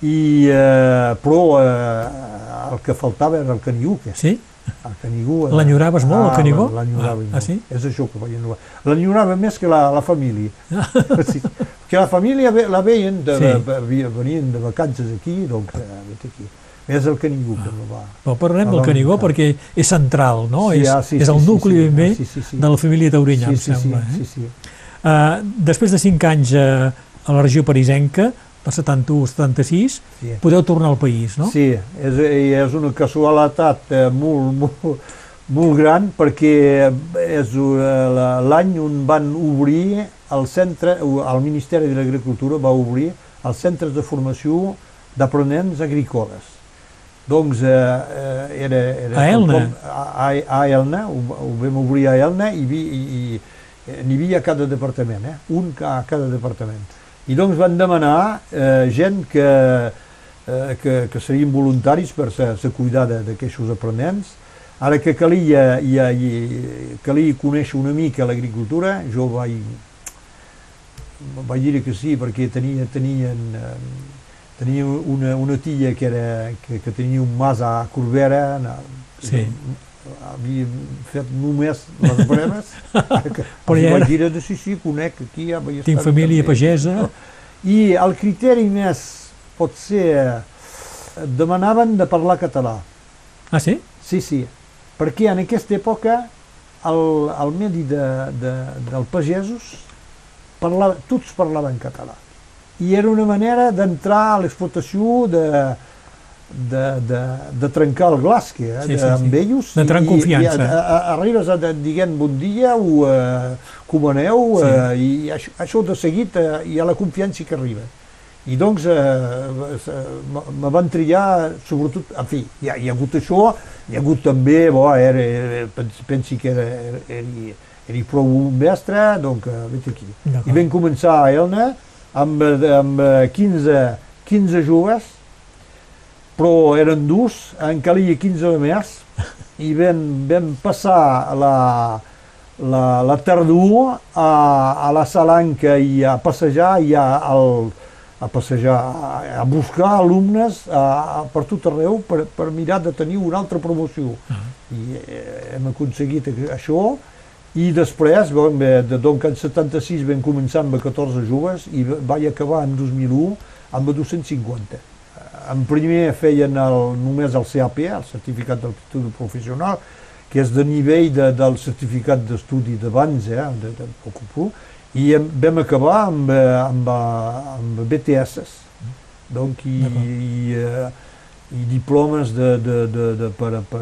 i, eh, però eh, el que faltava era el canigú, que Sí? el canigú... eh, L'enyoraves molt, el canigó? L'enyorava Ah, molt. ah, sí? És això que vaig enyorar. L'enyorava més que la, la família. sí. Que la família ve- la veien, de, Sí. venien de vacances aquí, doncs, eh, aquí. És el canigú que no va... Però parlem Ah, del Canigó clar. perquè és central, no? Sí, és, ah, sí, és el sí, nucli sí, ben bé ah, sí, sí, sí. de la família Taurina, sí, em sí, sembla. sí, eh? sí, sí. Uh, després de 5 anys uh, a la regió parisenca, del 71-76, Sí. podeu tornar al país, no? Sí, és, és una casualitat eh, molt, molt, molt gran perquè és eh, la- l'any on van obrir el centre, el Ministeri de l'Agricultura va obrir els centres de formació d'aprenents agrícoles. Doncs eh, eh, era, era A Elna? com- A, a, Elna, ho, ho vam obrir a Elna i, vi- i, i n'hi havia a cada departament, eh? un a cada departament. I doncs van demanar eh, gent que, eh, que, que serien voluntaris per se, se cuidar d'aquests aprenents. Ara que calia, ja, i, calia conèixer una mica l'agricultura, jo vaig, vaig dir que sí, perquè tenia, tenien, eh, tenia una, una tia que, era, que, que tenia un mas a Corbera, Sí. Havia fet només les breves, que Però ja vaig era- dir, sí, sí, conec aquí, ja vaig Tinc família també." pagesa. I el criteri més pot ser... eh, Demanaven de parlar català. Ah, sí? Sí, sí. Perquè en aquesta època el, el medi de, de, del pagesos parlava, tots parlaven català. I era una manera d'entrar a l'explotació de, de, de, de trencar el glaç que, eh, Sí, de, sí, sí. amb ells. D'entrar en I- confiança. I, a, a, arribes a, de- dient bon dia o eh, com aneu Sí. eh, i això, això de seguit eh, hi ha la confiança que arriba. I doncs eh, eh, me- van triar, sobretot, en fi, hi ha, hi ha hagut això, hi ha hagut també, bo, era, era, pens- pensi que era, era, era, prou un mestre, doncs, vet aquí. I vam començar a Elna amb, amb eh, 15, 15 joves, però eren durs, en calia 15 de més, i vam, vam passar la, la, la tardor a, a la Salanca i a passejar i a, al, a passejar, a, a buscar alumnes a, a, per tot arreu per, per mirar de tenir una altra promoció. I eh, hem aconseguit això i després, bon, bé, de, donc en 76 vam començar amb 14 joves i vaig acabar en 2001 amb 250. En primer feien el, només el CAP, el Certificat d'Aptitud Professional, que és de nivell de, del certificat d'estudi d'abans, eh, de, de, de, i em, vam acabar amb, eh, amb, eh, amb BTS. donc, i, i, eh, i diplomes de, de, de, de, per, per,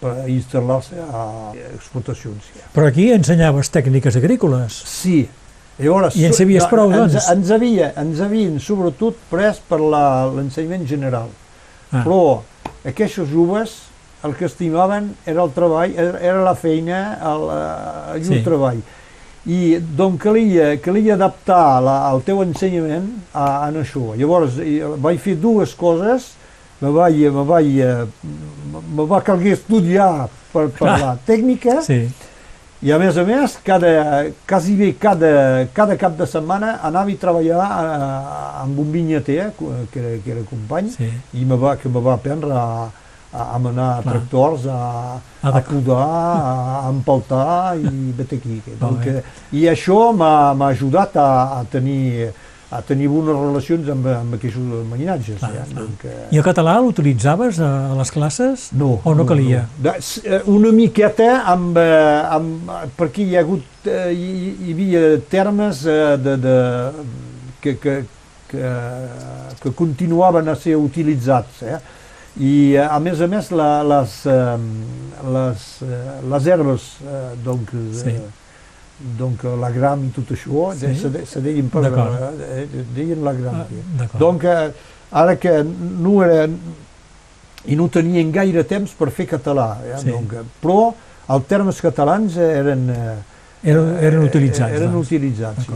per instal·lar-se a explotacions. Ja. Però aquí ensenyaves tècniques agrícoles. Sí, llavors... I en sabies prou, ens, doncs? Ens, havia, ens havien sobretot pres per l'ensenyament general, Ah. però aquests joves el que estimaven era el treball, era la feina, el, eh, el Sí. treball. I doncs calia, calia adaptar la, el teu ensenyament a, a això. Llavors vaig fer dues coses, me vaig, me vaig, eh, me va calguer estudiar per, per la tècnica Sí, i a més a més, cada, quasi bé cada, cada cap de setmana anava a treballar eh, amb un vinyater, que era, que era company, sí. i me va, que me va aprendre a, a, a manar Clar. tractors, a, A a podar, a, a empaltar i vet aquí. Donc, I això m'ha m'ha ajudat a, a tenir a tenir bones relacions amb, amb aquests mainatges. Clar, ja. clar. Donc, eh, I el català l'utilitzaves a les classes? no, O no calia? No. De, s- eh, una miqueta amb, eh, amb, perquè hi ha hagut, eh, hi, hi havia termes de, de, que, que, que, que continuaven a ser utilitzats. Eh? I a més a més la, les, les, les herbes, eh, donc, Sí. eh, donc la gram i tot això, Sí. se, de- se deien per D'acord. eh, deien la gram. Ah. Donc, eh, ara que no era i no tenien gaire temps per fer català, eh? Sí. donc, eh, però els termes catalans eren, eh, eren, eren eh, utilitzats. eren doncs. utilitzats, sí.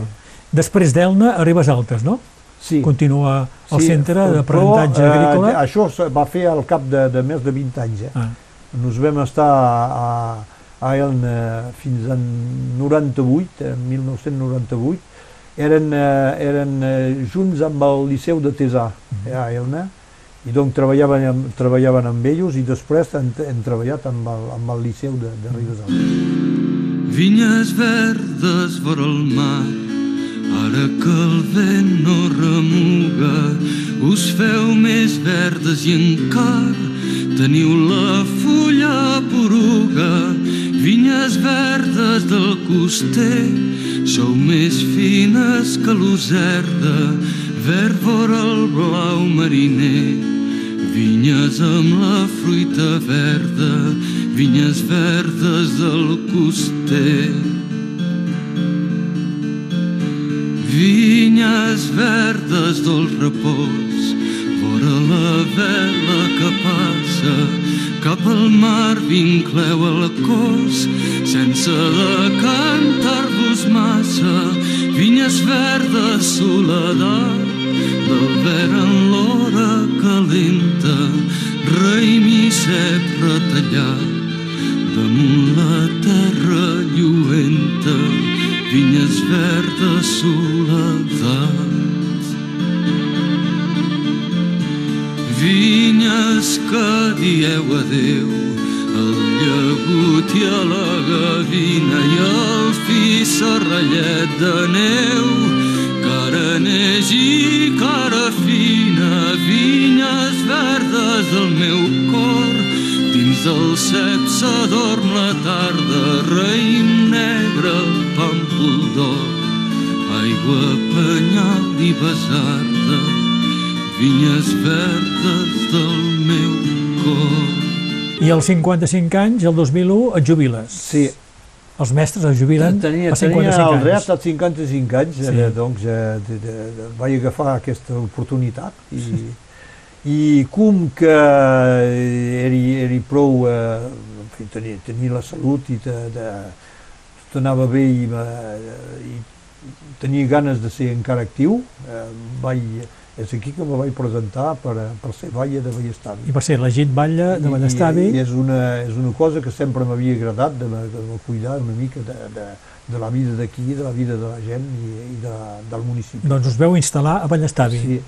Després d'Elna arribes a Altes, no? sí. Continua al sí, centre d'aprenentatge eh, agrícola. això se va fer al cap de, de més de 20 anys. Eh? Ah, Nos vam estar a, a Elna fins en 98, en 1998, eren, eh, eren eh, junts amb el Liceu de Tesà, Mhm. eh, a Elna, i doncs treballaven amb, treballaven amb ells i després hem, hem treballat amb el, amb el Liceu de, de Ribes Altes. Vinyes verdes vora el mar, ara que el vent no remuga, us feu més verdes i encara teniu la fulla poruga. Vinyes verdes del coster, sou més fines que l'userda, verd vora el blau mariner. Vinyes amb la fruita verda, vinyes verdes del coster. Vinyes verdes del repòs, vora la vela que passa, cap al mar vincleu el cos, sense decantar-vos massa. Vinyes verdes, soledat, del verd en l'hora calenta, raïm i cep retallat, damunt la terra lluenta, vinyes verdes soledat. Vinyes que dieu adeu, el llagut i a la gavina i el fi serrallet de neu, cara neix i cara fina, vinyes verdes del meu cor, dins del cep s'adorm la tarda, raïm negre, pàmpol d'or, aigua, penyal i besarda, vinyes verdes del meu cor. I als 55 anys, el 2001, et jubiles. Sí, Els mestres es jubilen tenia, a 55 tenia el anys. dret als 55 anys, Sí. sí. doncs eh, de, de, de, vaig agafar aquesta oportunitat i, i com que era, era prou, eh, en fi, tenia, tenia la salut i de, de, tot anava bé i, eh, i tenia ganes de ser encara actiu, eh, vaig, és aquí que me vaig presentar per, per ser batlle de Vallestavi. I per ser elegit batlle de Ballestavi, I, i és, una, és una cosa que sempre m'havia agradat de, me- de me cuidar una mica de, de, de la vida d'aquí, de la vida de la gent i, i de, del municipi. doncs us veu instal·lar a Ballestavi. Sí,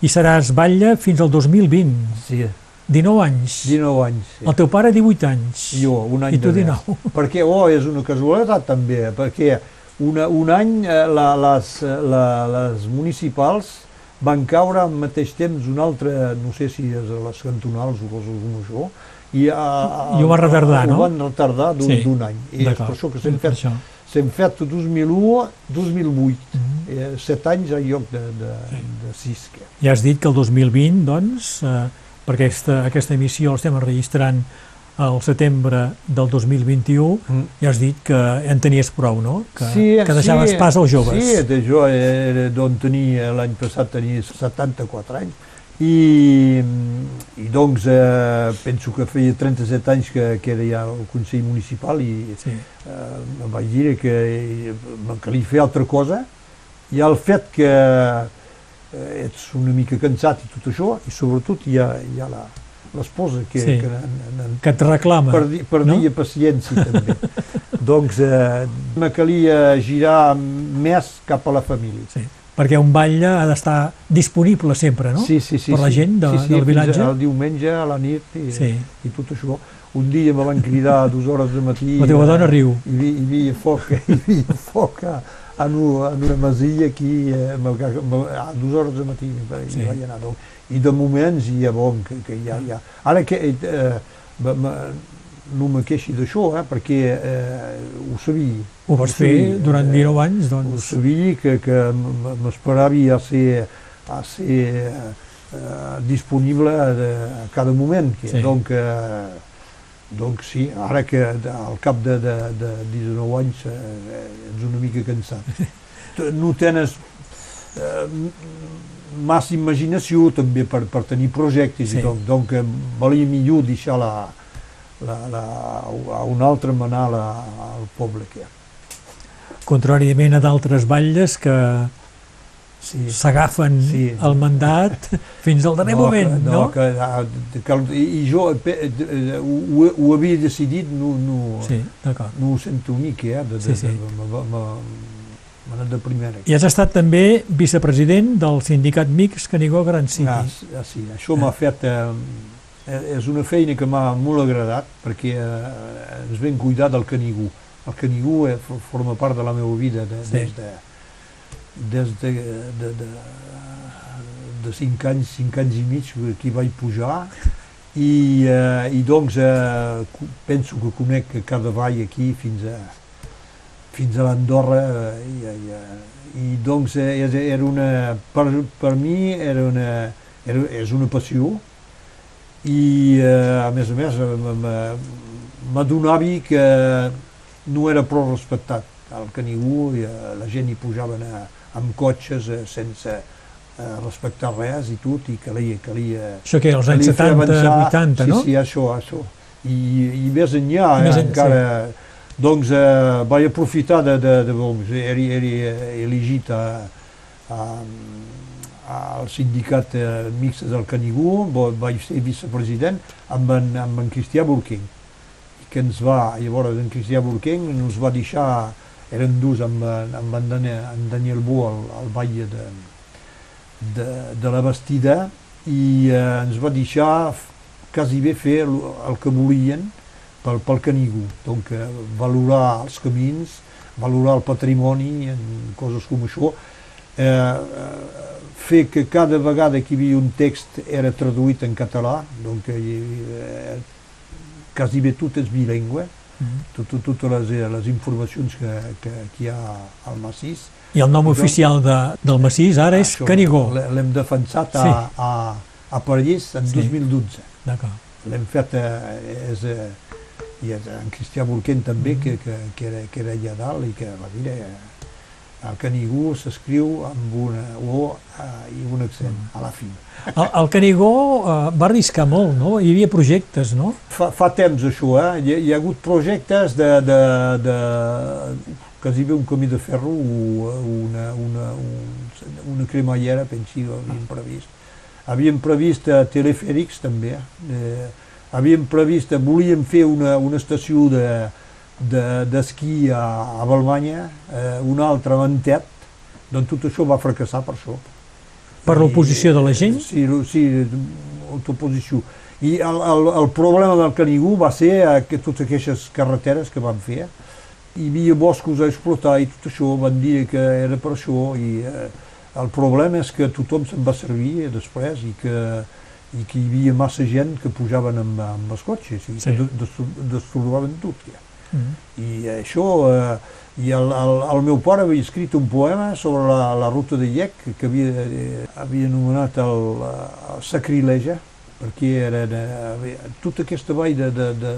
I seràs batlle fins al 2020, sí, 19 anys. 19 anys. Sí. El teu pare 18 anys. I jo, un any I tu de 19. més. Perquè, oh, és una casualitat també, perquè una, un any eh, la, les, eh, la, les municipals van caure al mateix temps un altre, no sé si és a les cantonals o coses com això, i, a, a, I ho van retardar, no? Ho van retardar d'un Sí, any. I és per això que Per fet, s'hem fet 2001, 2008, Mhm. eh, set anys en lloc de, de, de sis. Ja has dit que el 2020, doncs, eh, perquè aquesta, aquesta emissió l'estem enregistrant al setembre del 2021, Mm. ja has dit que en tenies prou, no? Que, Sí, que deixaves sí, pas als joves. Sí, de jo era d'on tenia, l'any passat tenia 74 anys, i, i doncs eh, penso que feia 37 anys que, que era ja al Consell Municipal i Sí. eh, em vaig dir que em calia fer altra cosa i el fet que eh, ets una mica cansat i tot això i sobretot hi ha, hi ha la- l'esposa que, Sí. que en, en, Que et reclama. perdi, perdia paciència també doncs eh, me calia girar més cap a la família Sí. Perquè un ball ha d'estar disponible sempre, no? sí, sí, sí, Per la sí. gent de- sí, sí, del vilatge? El diumenge, a la nit i, Sí. i tot això. Un dia me van cridar a dues hores de matí. La teva eh, dona riu. Hi havia, hi havia foc, hi havia foc a, en, una, en una masia aquí eh, a dues hores de matí i Sí. vaig anar. Donc, I de moments hi ha bon que, que hi ha, hi ha. Ara que eh, no me queixi d'això, eh, perquè eh, ho sabia. Ho vas fer sabia, durant eh, 19 anys, ho doncs... sabia que, que m'esperava a ser, a ser eh, disponible de, a cada moment. Que, Sí. donc, eh, donc sí, ara que al cap de, de, de 19 anys eh, ets una mica cansat. No tens eh, massa imaginació també per, per tenir projectes Sí. i donc, donc eh, valia millor deixar la, la, la, a un altre manar la, al poble que hi ha. Contràriament a d'altres batlles que Sí. s'agafen Sí. el mandat fins al darrer moment, que, no? Que, ah, que, i, jo pe- eh, ho, ho havia decidit, no, no, Sí, no ho sento mica, eh? De, de, Sí, sí. de, me- me- m'ha anat de primera. I has estat també vicepresident del sindicat Mix Canigó Gran City. Ah, ah, sí, això m'ha fet... Eh, eh, és una feina que m'ha molt agradat perquè eh, ens vam cuidar del Canigú. El Canigú eh, for- forma part de la meva vida de, Sí. des de des de, de, de, de 5 anys, 5 anys i mig que hi vaig pujar i, eh, i doncs eh, penso que conec cada vall aquí fins a, fins a l'Andorra eh, i, i, eh, i doncs eh, era una, per, per mi era una, era, és una passió i eh, a més a més m'adonava que no era prou respectat Canigú i eh, la gent hi pujaven a, amb cotxes sense respectar res i tot i calia, calia Això que als anys calia fer 70, avançar. 80, sí, no? Sí, això, això. I, i més enllà, Més eh, en- Doncs eh, vaig aprofitar de, de, de doncs, era, era elegit a, a, al sindicat eh, mixt del Canigú, vo- vaig ser vicepresident amb en, amb en Cristià Burquing, que ens va, llavors en Cristià Burquing ens va deixar, eren dos amb, amb en, Daniel, en Daniel Bo al, al ball de, de, de la Bastida i eh, ens va deixar quasi bé fer el, el que volien pel, pel Canigú, donc eh, valorar els camins, valorar el patrimoni, en coses com això, eh, eh, fer que cada vegada que hi havia un text era traduït en català, donc eh, eh, quasi bé tot és bilingüe, tot, tot, totes les, les informacions que, que, que hi ha al massís. I el nom Jo- oficial de, del massís ara és Això Canigó. l'he- L'hem defensat a, Sí. a, a París en Sí. 2012. D'acord. L'hem fet, eh, és, eh, i en Cristià Burquent també, Mm. que, que, que, era, que era allà dalt i que va dir eh, el Canigú s'escriu amb una O eh, i un accent Mm. a la fi. El, el Canigó eh, va arriscar molt, no? Hi havia projectes, no? Fa, fa temps això, eh? Hi, hi ha hagut projectes de, de, de quasi bé un camí de ferro o una, una, un, una cremallera, pensi, havíem previst. Havíem previst eh, telefèrics també, eh, havíem previst, volíem fer una, una estació de de- d'esquí a, a Balmanya, eh, una altra a Mantet, doncs tot això va fracassar per això. Per l'oposició de la gent? Sí, lo- sí, autoposició. I el, el, el problema del Canigú va ser eh, que totes aquestes carreteres que van fer, hi havia boscos a explotar i tot això, van dir que era per això i eh, el problema és que tothom se'n va servir després i que, i que hi havia massa gent que pujaven amb, amb els cotxes i Sí. que des- destorbaven tot. Ja. I això, eh, i el, el, el meu pare havia escrit un poema sobre la, la ruta de Llec que havia, eh, havia anomenat el, el Sacrileja, perquè era, de, tota aquesta vall de, de, de,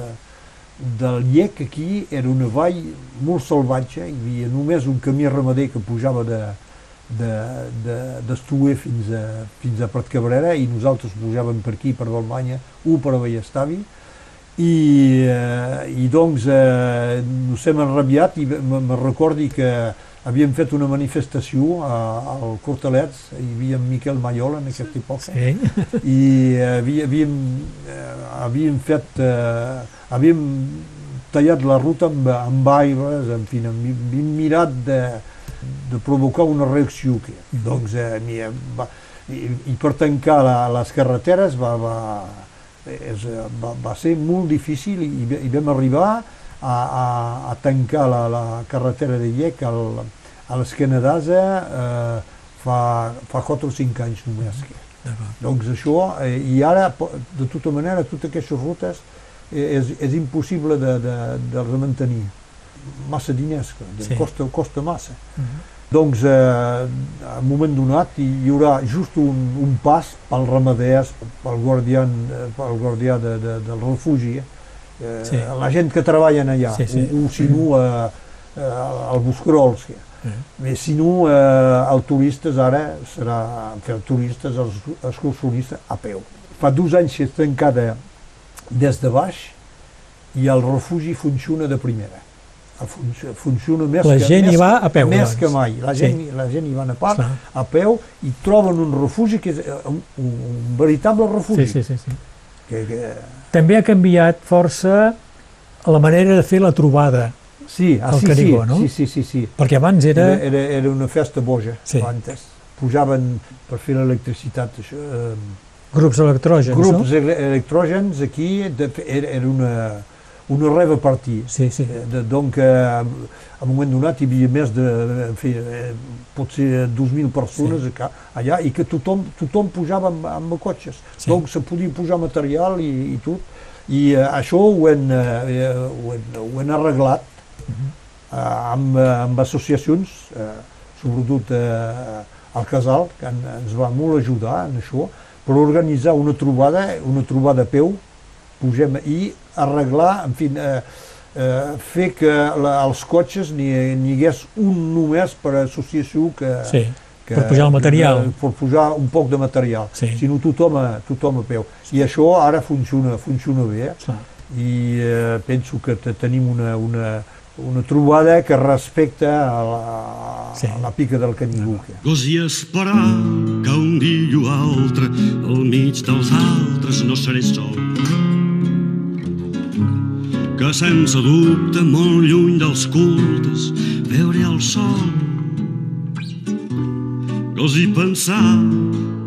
del Llec aquí era una vall molt salvatge, hi havia només un camí ramader que pujava de, d'Estuer de, de, fins, a, fins a Prat Cabrera i nosaltres pujàvem per aquí, per Balmanya, un per a Vallestavi, i, eh, i doncs eh, nos hem enrabiat i me recordi que havíem fet una manifestació al Cortalets, hi havia Miquel Maiol en aquesta època, sí. i havia, havíem, eh, havíem fet, eh, havíem tallat la ruta amb, amb aigües, en fi, havíem mirat de, de provocar una reacció que, doncs, eh, va, i, i per tancar la, les carreteres va, va, és, va, va ser molt difícil i, i vam arribar a, a, a tancar la, la carretera de Llec al, a l'esquena d'Asa eh, fa, fa 4 o 5 anys només. Que. Doncs això, eh, i ara, de tota manera, totes aquestes rutes eh, és, és impossible de, de, de mantenir massa diners, sí. costa, costa massa. Uh mhm. -huh. Doncs eh, en un moment donat hi, hi haurà just un, un pas pel ramaders, pel guardià, pel guardià de, de, del refugi, eh, sí. la gent que treballen allà, sí, sí. o, o si no eh, eh, el Buscarols. Uh -huh. si no, eh, els turistes ara serà fer turistes, els excursionistes a peu. Fa dos anys que és tancada des de baix i el refugi funciona de primera funciona més la que, gent més, hi va a peu més doncs. que mai la gent, sí. la gent hi va a, part, a peu i troben un refugi que és eh, un, un, veritable refugi sí, sí, sí, sí. Que, que... també ha canviat força la manera de fer la trobada sí, ah, al sí, Canigó, sí, no? Sí, sí, sí, sí. Perquè abans era... Era, era, era una festa boja, sí. antes. Pujaven per fer l'electricitat, això... Eh, grups electrògens, grups no? electrògens aquí, de, era, era una, una reva partir. Sí, sí. Eh, de, donc, eh, a un moment donat hi havia més de, en fi, eh, potser 2.000 persones sí. allà i que tothom, tothom pujava amb, amb cotxes. Sí. Donc se podia pujar material i, i tot. I eh, això ho hem, eh, ho hem, ho hem arreglat uh -huh. eh, amb, amb associacions, eh, sobretot eh, el Casal, que en, ens va molt ajudar en això, per organitzar una trobada, una trobada a peu, pugem i arreglar, en fi, eh, eh, fer que la, els cotxes n'hi hagués un només per associació que, sí, que, per pujar el material. Que, per pujar un poc de material, sí. sinó tothom a, tothom a peu. I això ara funciona, funciona bé sí. i eh, penso que tenim una, una, una trobada que respecta a la, sí. a la pica del Canigó. Gosi esperar que un dia o altre al mig dels altres no seré sol sense dubte molt lluny dels cultes veure el sol. Gosi pensar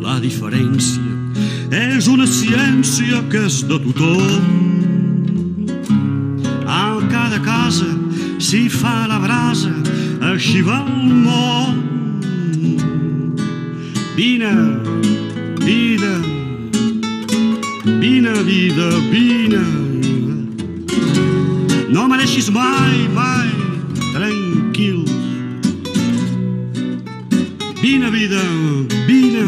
la diferència és una ciència que és de tothom. A cada casa s'hi fa la brasa, així va el món. Vine, vida, vine, vida, vine, no me deixis mai, mai tranquil. Vine, vida, vine,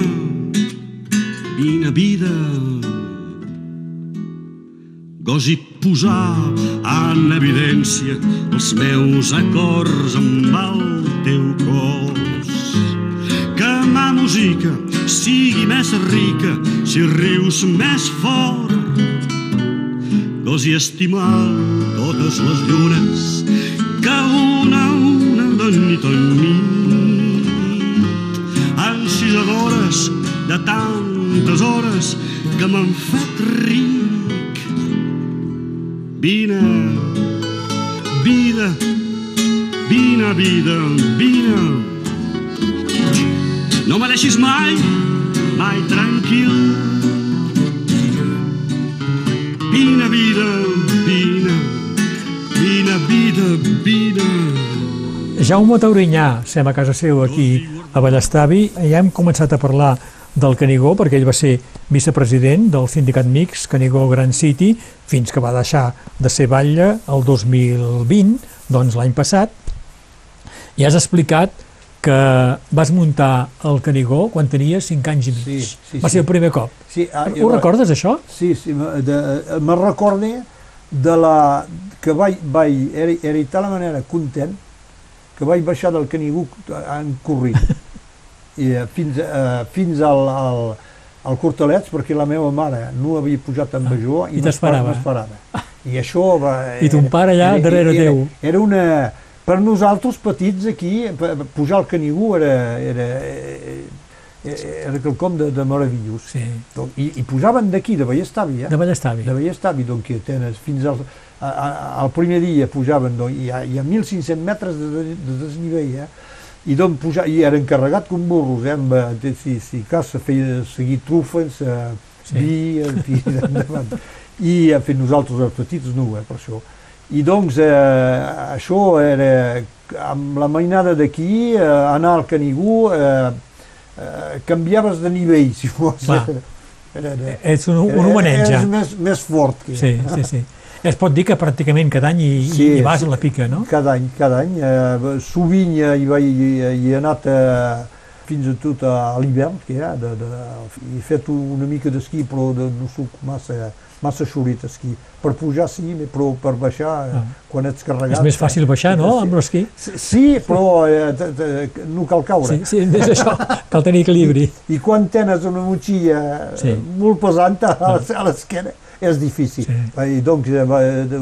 vine, vida. Gosi posar en evidència els meus acords amb el teu cos. Que ma música sigui més rica si rius més fort. Gosi estimar totes les llunes que una a una de nit en nit. Encisadores de tantes hores que m'han fet ric. Vine vida vine vida vine. No me deixis mai mai tranquil Jaume Taurinyà, sem a casa seu aquí a Vallestavi, ja hem començat a parlar del Canigó, perquè ell va ser vicepresident del sindicat mix Canigó Grand City, fins que va deixar de ser batlle el 2020, doncs l'any passat, i has explicat que vas muntar el Canigó quan tenies 5 anys i mig. Sí, sí, va sí. ser el primer cop. Sí, ah, Ho recordes, això? Sí, sí, me recorde de la, que vaig, vaig, era, era de tal manera content que vaig baixar del Canigú en corrint I, eh, fins, eh, fins al, al, al Cortalets perquè la meva mare no havia pujat amb major Ah, i t'esperava. m'esperava. I això va... I ton pare allà darrere era, teu. Era una... Per nosaltres petits aquí, pujar al Canigú era, era, era, era quelcom de, de meravellós. Sí. Donc, i, I pujaven d'aquí, de Vallestavi, eh? De Ballestavi. de Vallestavi, doncs, que tens fins al, a, a, al primer dia pujaven, doncs, hi, ha, hi ha 1.500 metres de, de, de desnivell, eh? I doncs pujar, i eren carregat com burros, eh? Amb, eh, de- si, si cas se feia seguir trufes, eh, Sí. vi, en fi, endavant. I en fi, nosaltres els petits no, eh, per això. I doncs eh, això era amb la mainada d'aquí, eh, anar al Canigú, eh, eh, canviaves de nivell, si vols. Clar. Era, era, Ets un, un homenet ja. és més, més fort que Sí, sí, sí. Es pot dir que pràcticament cada any hi, Sí, hi vas sí. a la pica, no? cada any, cada any. Eh, sovint eh, hi, vaig, hi, hi he anat eh, fins i tot a l'hivern, que ha, de, de, he fet una mica d'esquí, però de, no soc massa, massa xurit esquí. Per pujar sí, però per baixar, eh, Ah. quan ets carregat... És més fàcil baixar, no?, amb l'esquí. Sí, sí però eh, no cal caure. Sí, sí, és això, cal tenir equilibri. I quan tens una motxilla Sí. sí. molt pesant a, a l'esquena, és difícil. Sí. I doncs, eh, de,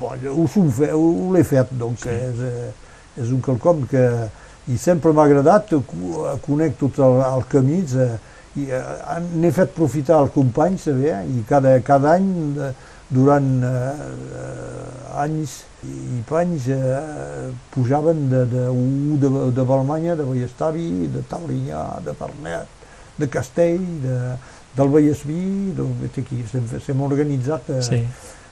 bon, ho, fe- ho, ho l'he fet, doncs, sí. és, és un quelcom que i sempre m'ha agradat, co- conec tots el, el camins, eh, i n'he fet profitar els companys, saber, i cada, cada any, durant eh, anys i panys, eh, pujaven de, de, de, de Balmanya, de Vallestavi, de Taurinyà, de Pernet, de Castell, de, del Vallesví, doncs, aquí s'hem organitzat eh, Sí.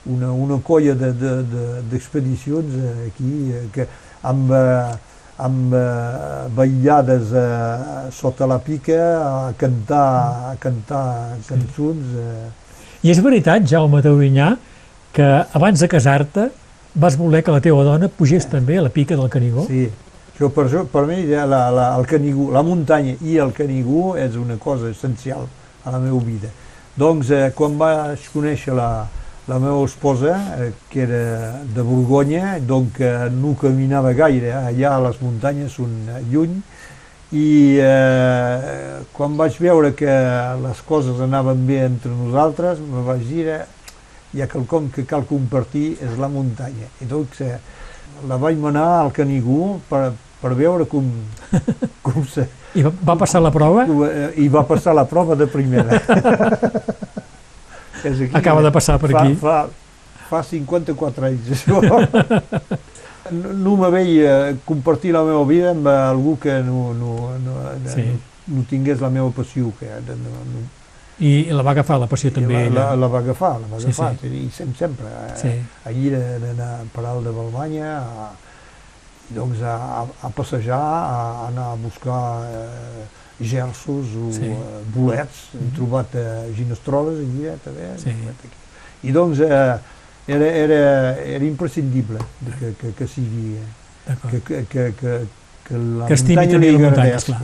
una, una colla d'expedicions de, de, d'expedicions, eh, aquí eh, que amb, eh, amb eh, ballades eh, sota la pica a cantar, a cantar cançons. Eh, I és veritat, Jaume Taurinyà, que abans de casar-te vas voler que la teva dona pugés també a la pica del Canigó? Sí, això per, això, per mi ja la, la, el Canigú, la muntanya i el Canigú és una cosa essencial a la meva vida. Doncs eh, quan vaig conèixer la, la meva esposa, eh, que era de Borgonya, doncs eh, no caminava gaire, eh, allà les muntanyes són eh, lluny, i eh, quan vaig veure que les coses anaven bé entre nosaltres, me vaig dir, eh, hi ha quelcom que cal compartir, és la muntanya. I doncs eh, la vaig manar al Canigú per, per veure com, com se, I va, va passar la prova? eh, i va passar la prova de primera. és aquí, Acaba de passar per fa, aquí. Fa, fa 54 anys, això. No, no me veia compartir la meva vida amb algú que no, no, no, no, Sí. no tingués la meva passió. Que, no, no, I la va agafar la passió també la, la, ella. la va agafar, la va Sí, agafar, sí. i sempre, sempre. eh, Sí. Allí d'anar a Paral de Balmanya, a, doncs a, a, passejar, a anar a buscar eh, gersos o Sí. eh, bolets. Hem trobat eh, ginestroles allí, eh, també. hem Sí. aquí. I doncs eh, era, era, era imprescindible que, que, que sigui... eh. Que, que, que, que, que la Que muntanya li agradés. esclar.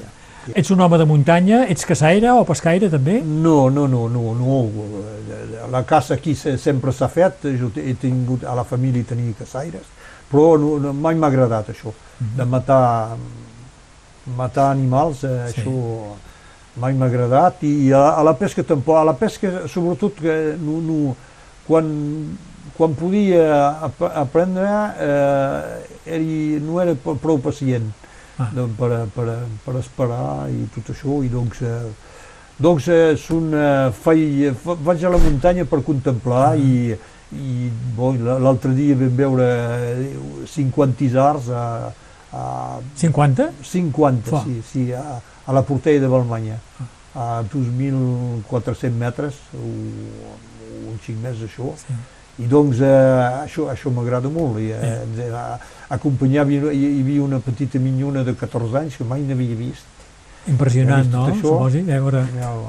Ets un home de muntanya? Ets caçaire o pescaire també? No, no, no, no, no. La caça aquí se- sempre s'ha fet, jo he tingut, a la família tenia caçaires, però no, no, mai m'ha agradat això, de matar, matar animals, eh, Sí. això mai m'ha agradat, i a, a la pesca tampoc, a la pesca sobretot que no, no, quan, quan podia ap aprendre eh, eri, no era prou pacient Ah. de, per, per, per esperar i tot això, i doncs eh, doncs eh, són, eh, faig, fa- vaig a la muntanya per contemplar Ah. i, i bo, l- l'altre dia vam veure eh, 50 isars a, a 50? 50, Fa. sí, sí, a, a la portella de Balmanya, a 2.400 metres, o, o un xic més d'això, Sí. i doncs eh, això, això m'agrada molt. I, eh, era- acompanyava, hi, hi havia una petita minyona de 14 anys que mai n'havia vist. Impressionant, no? això. Suposi, veure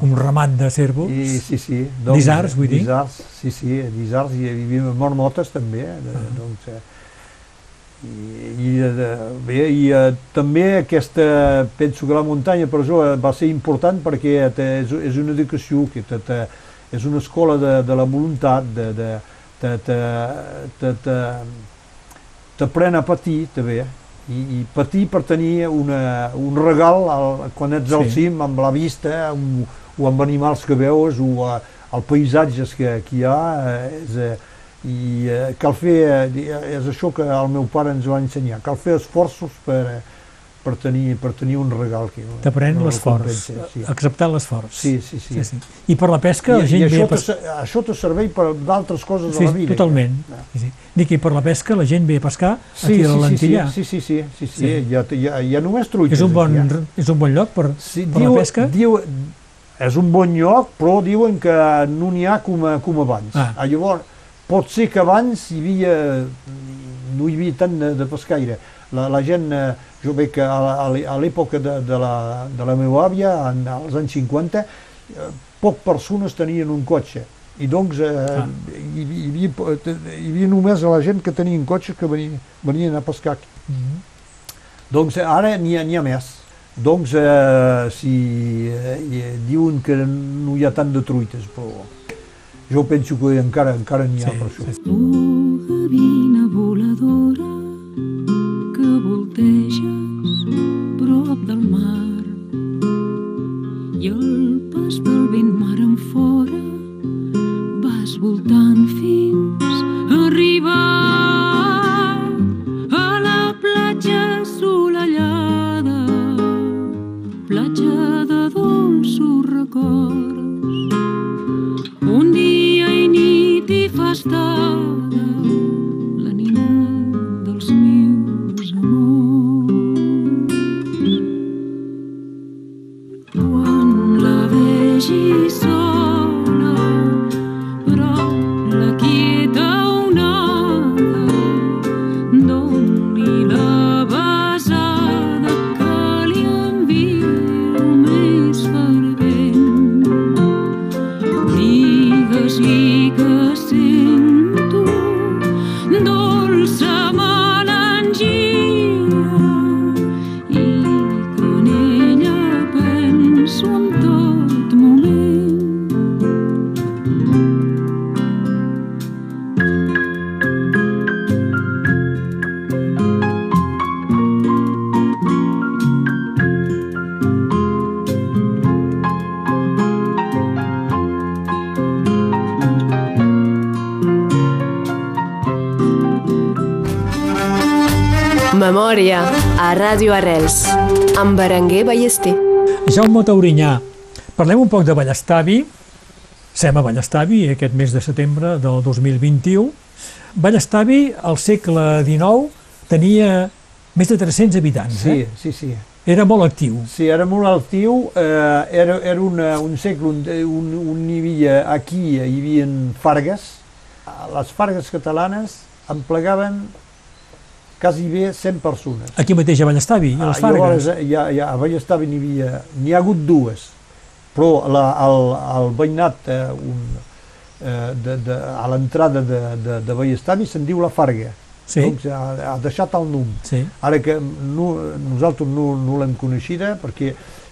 un ramat de cèrvols. I, sí, sí. D'isards, vull dir? D'isards, sí, sí, d'isards i hi havia marmotes també. eh, De, Ah. doncs, eh, i, i, de, bé, i eh, també aquesta, penso que la muntanya per això eh, va ser important perquè te, és, és una educació que te, te, és una escola de, de la voluntat, de, de, te, te, te, te, t'aprèn a patir també i, i patir per tenir una, un regal al, quan ets al Sí. cim amb la vista o, o amb animals que veus o a, el paisatges que, que hi ha eh, és, eh, i eh, cal fer, és això que el meu pare ens va ensenyar, cal fer esforços per, per, tenir, per tenir un regal que T'aprèn no l'esforç, sí. acceptar l'esforç. Sí, sí, sí. sí, sí. I per la pesca I, la gent i ve això, a pescar. se- això te serveix per d'altres coses Sí, de la vida. totalment. Ah. Sí, sí. Dic, i per la pesca la gent ve a pescar Sí, aquí sí, a l'Antillà. sí, sí, sí, sí, sí, Sí. sí. Hi, ha, hi, ha, hi ha només truites. És un bon, aquí, eh? és un bon lloc per, Sí, per diu, la pesca? Diu, és un bon lloc, però diuen que no n'hi ha com, a- com abans. Ah. Ah. Llavors, pot ser que abans hi havia, no hi havia tant de, de pescaire. La, la gent, eh, jo veig que a, a l'è- a l'època de, de, la, de la meva àvia, en, als anys 50, eh, poc persones tenien un cotxe. I doncs eh, Ah. hi, hi, havia, hi havia només la gent que tenien cotxes que venien, venien a pescar aquí. Mhm. Doncs ara n'hi ha, ha més. Doncs eh, si eh, i- diuen que no hi ha tant de truites, però jo penso que encara encara n'hi ha Sí, per això. sí. De dolços records. Un dia i nit hi fa Memòria a Ràdio Arrels amb Berenguer Ballester. Jaume Taurinyà, parlem un poc de Ballestavi. Sem a Ballestavi aquest mes de setembre del 2021. Ballestavi, al segle XIX, tenia més de 300 habitants. Sí, Eh? sí, sí. Era molt actiu. Sí, era molt actiu, eh, era, era una, un segle on, on, on hi havia, aquí hi havia fargues. Les fargues catalanes emplegaven quasi bé 100 persones. Aquí mateix a Ballestavi, a les Ah, Llavors, Fargues. ja, ja, a Ballestavi n'hi havia, n'hi ha hagut dues, però la, el, el veïnat eh, un, eh, de, de, a l'entrada de, de, de Ballestavi se'n diu la Farga, Sí, doncs ha, ha deixat el nom. sí. Ara que no, nosaltres no, no l'hem coneixida perquè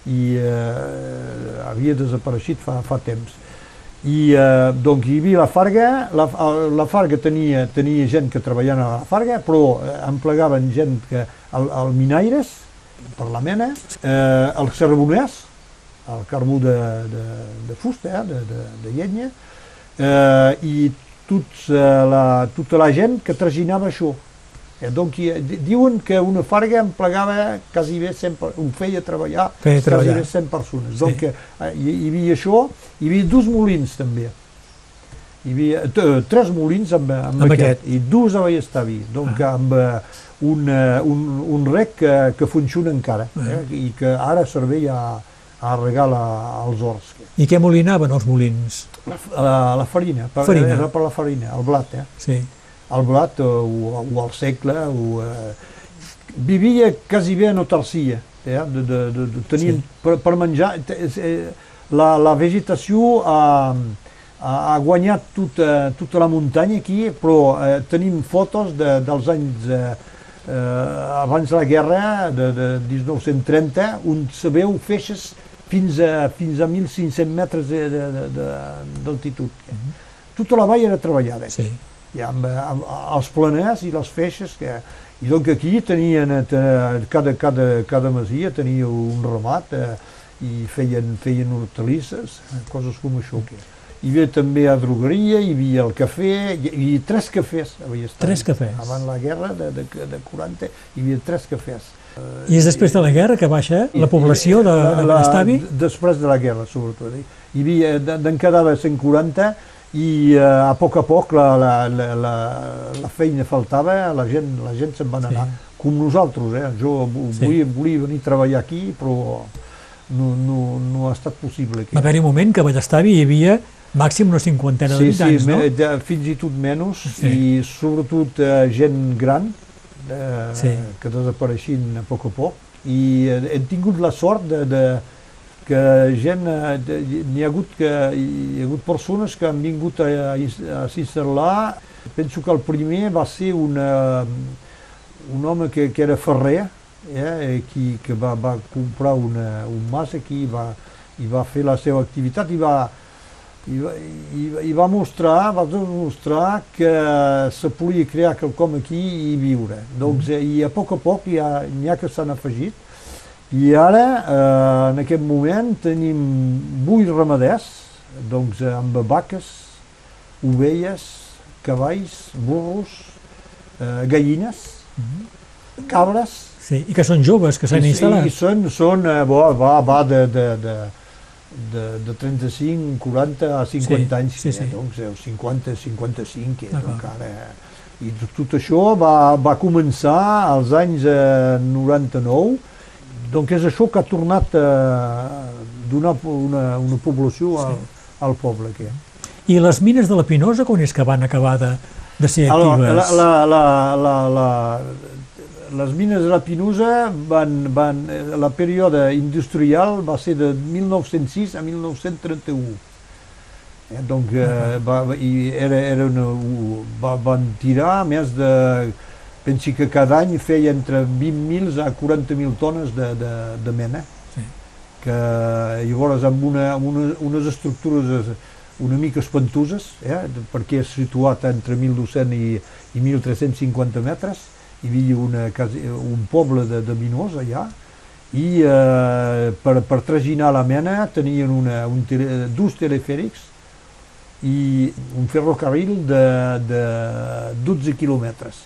i, eh, havia desapareixit fa, fa temps. I eh, doncs hi havia la Farga, la, la Farga tenia, tenia gent que treballava a la Farga, però eh, emplegaven gent que, el, el minaires, per la mena, eh, el carboners, el carbó de, de, de fusta, eh, de, de, de llenya, eh, i tots, eh, la, tota la gent que traginava això. Eh, donc, di- diuen que una farga emplegava quasi bé 100, per- ho feia treballar, Feia quasi treballar. bé 100 persones. Sí. Donc, eh, hi, hi havia això, hi havia dos molins també. Hi havia tres molins amb, amb, Amb aquest, aquest. i dos a Ballestavi, donc Ah. amb eh, un, eh, un, un rec que, que funciona encara eh, i que ara serveix a, a regar la, els horts. I què molinaven els molins? La, la, la farina, per, Farina. era per la farina, el blat, eh? Sí. El blat o, o el segle o, eh, vivia quasi bé a Notarcia eh, de, de, de, de tenien sí. per, per menjar. és, eh, La, la vegetació ha, ha, guanyat tota, tota la muntanya aquí, però eh, tenim fotos de, dels anys eh, eh, abans de la guerra, de, de 1930, on se veu feixes fins a, fins a 1.500 metres de- de- de- de- d'altitud. Tota la vall era treballada. Sí. I amb, amb, els planers i les feixes que... I doncs aquí tenien, eh, te- cada, cada, cada masia tenia un ramat eh, i feien, feien hortalisses, eh, coses com això. Que. Hi havia també a drogueria, hi havia el cafè, hi havia tres cafès. a Bellestar. Tres cafès. Abans la guerra de, de, de 40 hi havia tres cafès. I és després de la guerra que baixa la població de, de Benastavi? Després de la guerra, sobretot. eh. Hi havia, d'en quedava 140 i eh, a poc a poc la, la, la, la, la feina faltava, la gent, la gent se'n va anar. Sí. Com nosaltres, eh? Jo Sí. volia, volia venir a treballar aquí, però no, no, no ha estat possible. Aquí. Va haver-hi un moment que a Bellastavi hi havia màxim una cinquantena Sí, sí, d'habitants, no? me- de, fins i tot menys, Sí. i sobretot eh, gent gran, eh, Sí. que desapareixin a poc a poc, i eh, hem tingut la sort de, de que gent, eh, n'hi ha hagut que hi ha hagut persones que han vingut a, a, ins- a s'instal·lar. Penso que el primer va ser una, un home que, que era ferrer, eh, qui, que va, va comprar una, un mas aquí i va, i va fer la seva activitat i va, i va, i, i va mostrar, va demostrar que se podia crear quelcom aquí i viure. Doncs, eh, I a poc a poc hi ha, n'hi ha que s'han afegit. I ara, eh, en aquest moment, tenim vuit ramaders, doncs, eh, amb vaques, ovelles, cavalls, burros, eh, gallines, cabres, Sí, i que són joves, que s'han instal·lat. I són, són eh, bo, va, va de, de, de, de, de 35, 40 a 50 Sí, anys, sí, eh, sí. doncs eh, 50, 55, que és D'acord. encara... I tot això va, va començar als anys eh, 99, doncs és això que ha tornat a donar una, una població al, al poble. Que. I les mines de la Pinosa, quan és que van acabar de, de ser actives? la, la, la, la, la, les mines de la Pinusa van, van, eh, la període industrial va ser de 1906 a 1931. Eh, donc, eh, va, i era, era una, va, van tirar més de... Pensi que cada any feia entre 20.000 a 40.000 tones de, de, de mena. Sí. Que llavors amb, una, amb una, unes estructures es- una mica espantoses, eh, perquè és situat entre 1.200 i, i 1.350 metres, hi havia una, un poble de, de minors allà, i eh, per, per traginar la mena tenien una, un tele, dos telefèrics i un ferrocarril de, de 12 quilòmetres,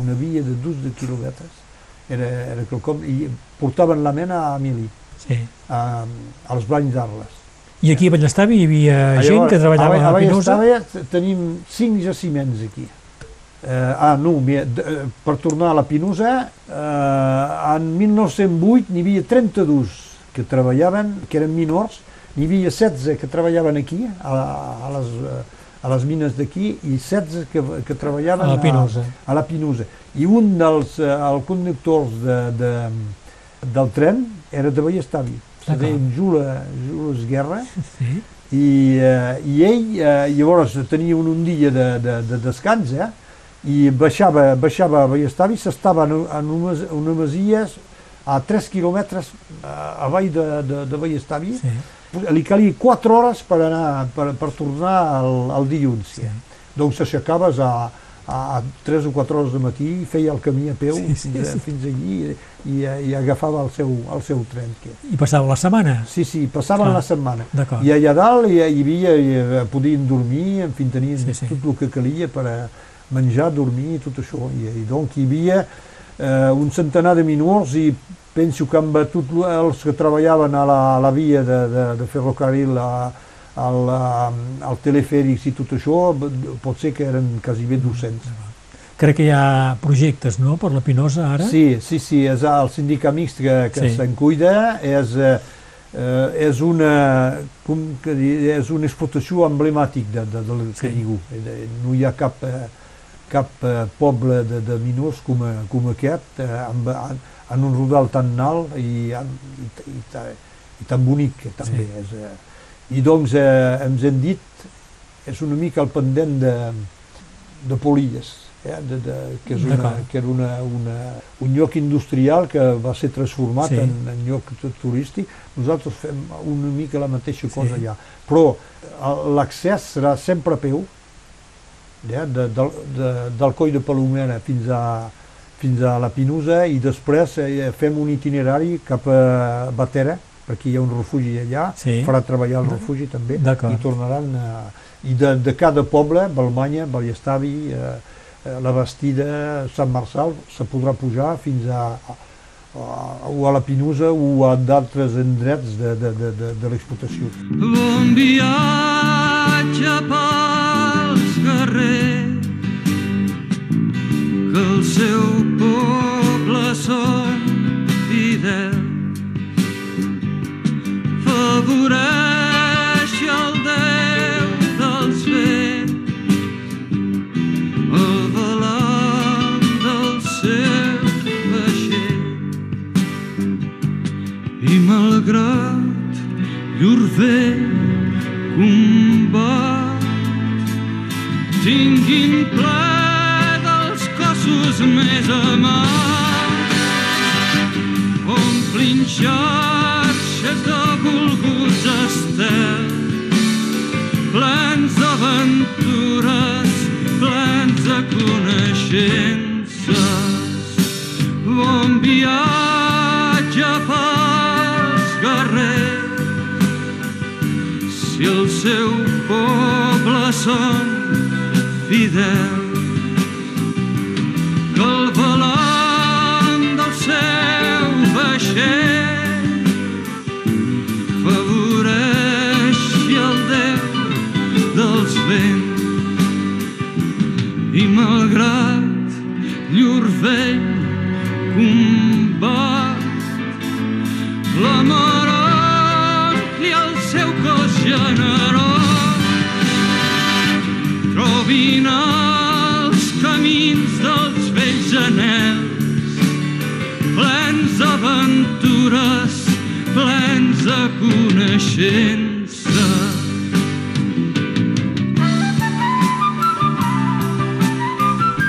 una via de 12 quilòmetres, era, era quelcom, i portaven la mena a Emili, Sí. a, als Banys d'Arles. I aquí a Ballestavi hi havia gent Llavors, que treballava a la Pinosa? Vallestava tenim cinc jaciments aquí. Eh, ah, no, eh, per tornar a la Pinosa, eh, en 1908 n'hi havia 32 que treballaven, que eren minors, n'hi havia 16 que treballaven aquí, a, a, les, eh, a les mines d'aquí, i 16 que, que treballaven A la Pinosa. A, a la Pinosa. I un dels eh, el conductors de, de, del tren era de Vallestavi. Se deia Jula, Jules Guerra, Sí. i, eh, i ell eh, llavors tenia un, un dia de, de, de descans eh? i baixava, baixava a Vallestavi s'estava en, en unes, una masia a 3 quilòmetres eh, avall de, de, de Vallestavi Sí. Li calia 4 hores per anar per, per tornar al, al dilluns Sí. doncs s'aixecaves a, a 3 o 4 hores de matí i feia el camí a peu Sí, sí, fins, sí. fins allí i, i, i agafava el seu, el seu tren que, I passava la setmana? Sí, sí, passaven Clar. la setmana. I allà dalt hi, hi havia, hi, havia- podien dormir, en fi, tenien Sí, sí, tot el que calia per a menjar, dormir, tot això. I, i doncs hi havia eh, un centenar de minors i penso que amb tots els que treballaven a la, a la via de, de, de ferrocarril, a, al, a, al telefèrics i tot això, pot ser que eren quasi bé 200. Crec que hi ha projectes, no?, per la Pinosa ara? Sí, sí, sí, és el sindicat mixt que, que Sí. sí. se'n cuida, és, eh, eh, és, una, com que dir, és una explotació emblemàtic de, de, del Sí. que diu. Eh, No hi ha cap, eh, cap poble de, de minors com, com aquest, eh, amb, a, en un rodal tan alt i, i, i, i tan bonic també Sí. és. Eh, I doncs eh, ens hem dit, és una mica el pendent de, de Polies, eh, de, de, que, és una, que era una, una, un lloc industrial que va ser transformat Sí. en, en lloc tu- turístic. Nosaltres fem una mica la mateixa cosa Sí. allà, però eh, l'accés serà sempre a peu, ja, de, del, de, del coll de Palomera fins a, fins a la Pinusa i després eh, fem un itinerari cap a Batera, perquè hi ha un refugi allà, Sí. farà treballar el refugi també, i tornaran a, i de, de cada poble, Balmanya, Ballestavi, eh, eh, la Bastida, Sant Marçal, se podrà pujar fins a, a, a, o a la Pinusa o a d'altres endrets de, de, de, de, de l'explotació. Bon viatge pels carrers que el seu poble són fidels favoreix el Déu dels vents el balanç del seu vaixell. I malgrat llur vell combat tinguin ple cossos més amats omplin xarxes de volguts estels plens d'aventures plens de coneixences. Bon viatge pels guerrers. Si el seu poble són fidels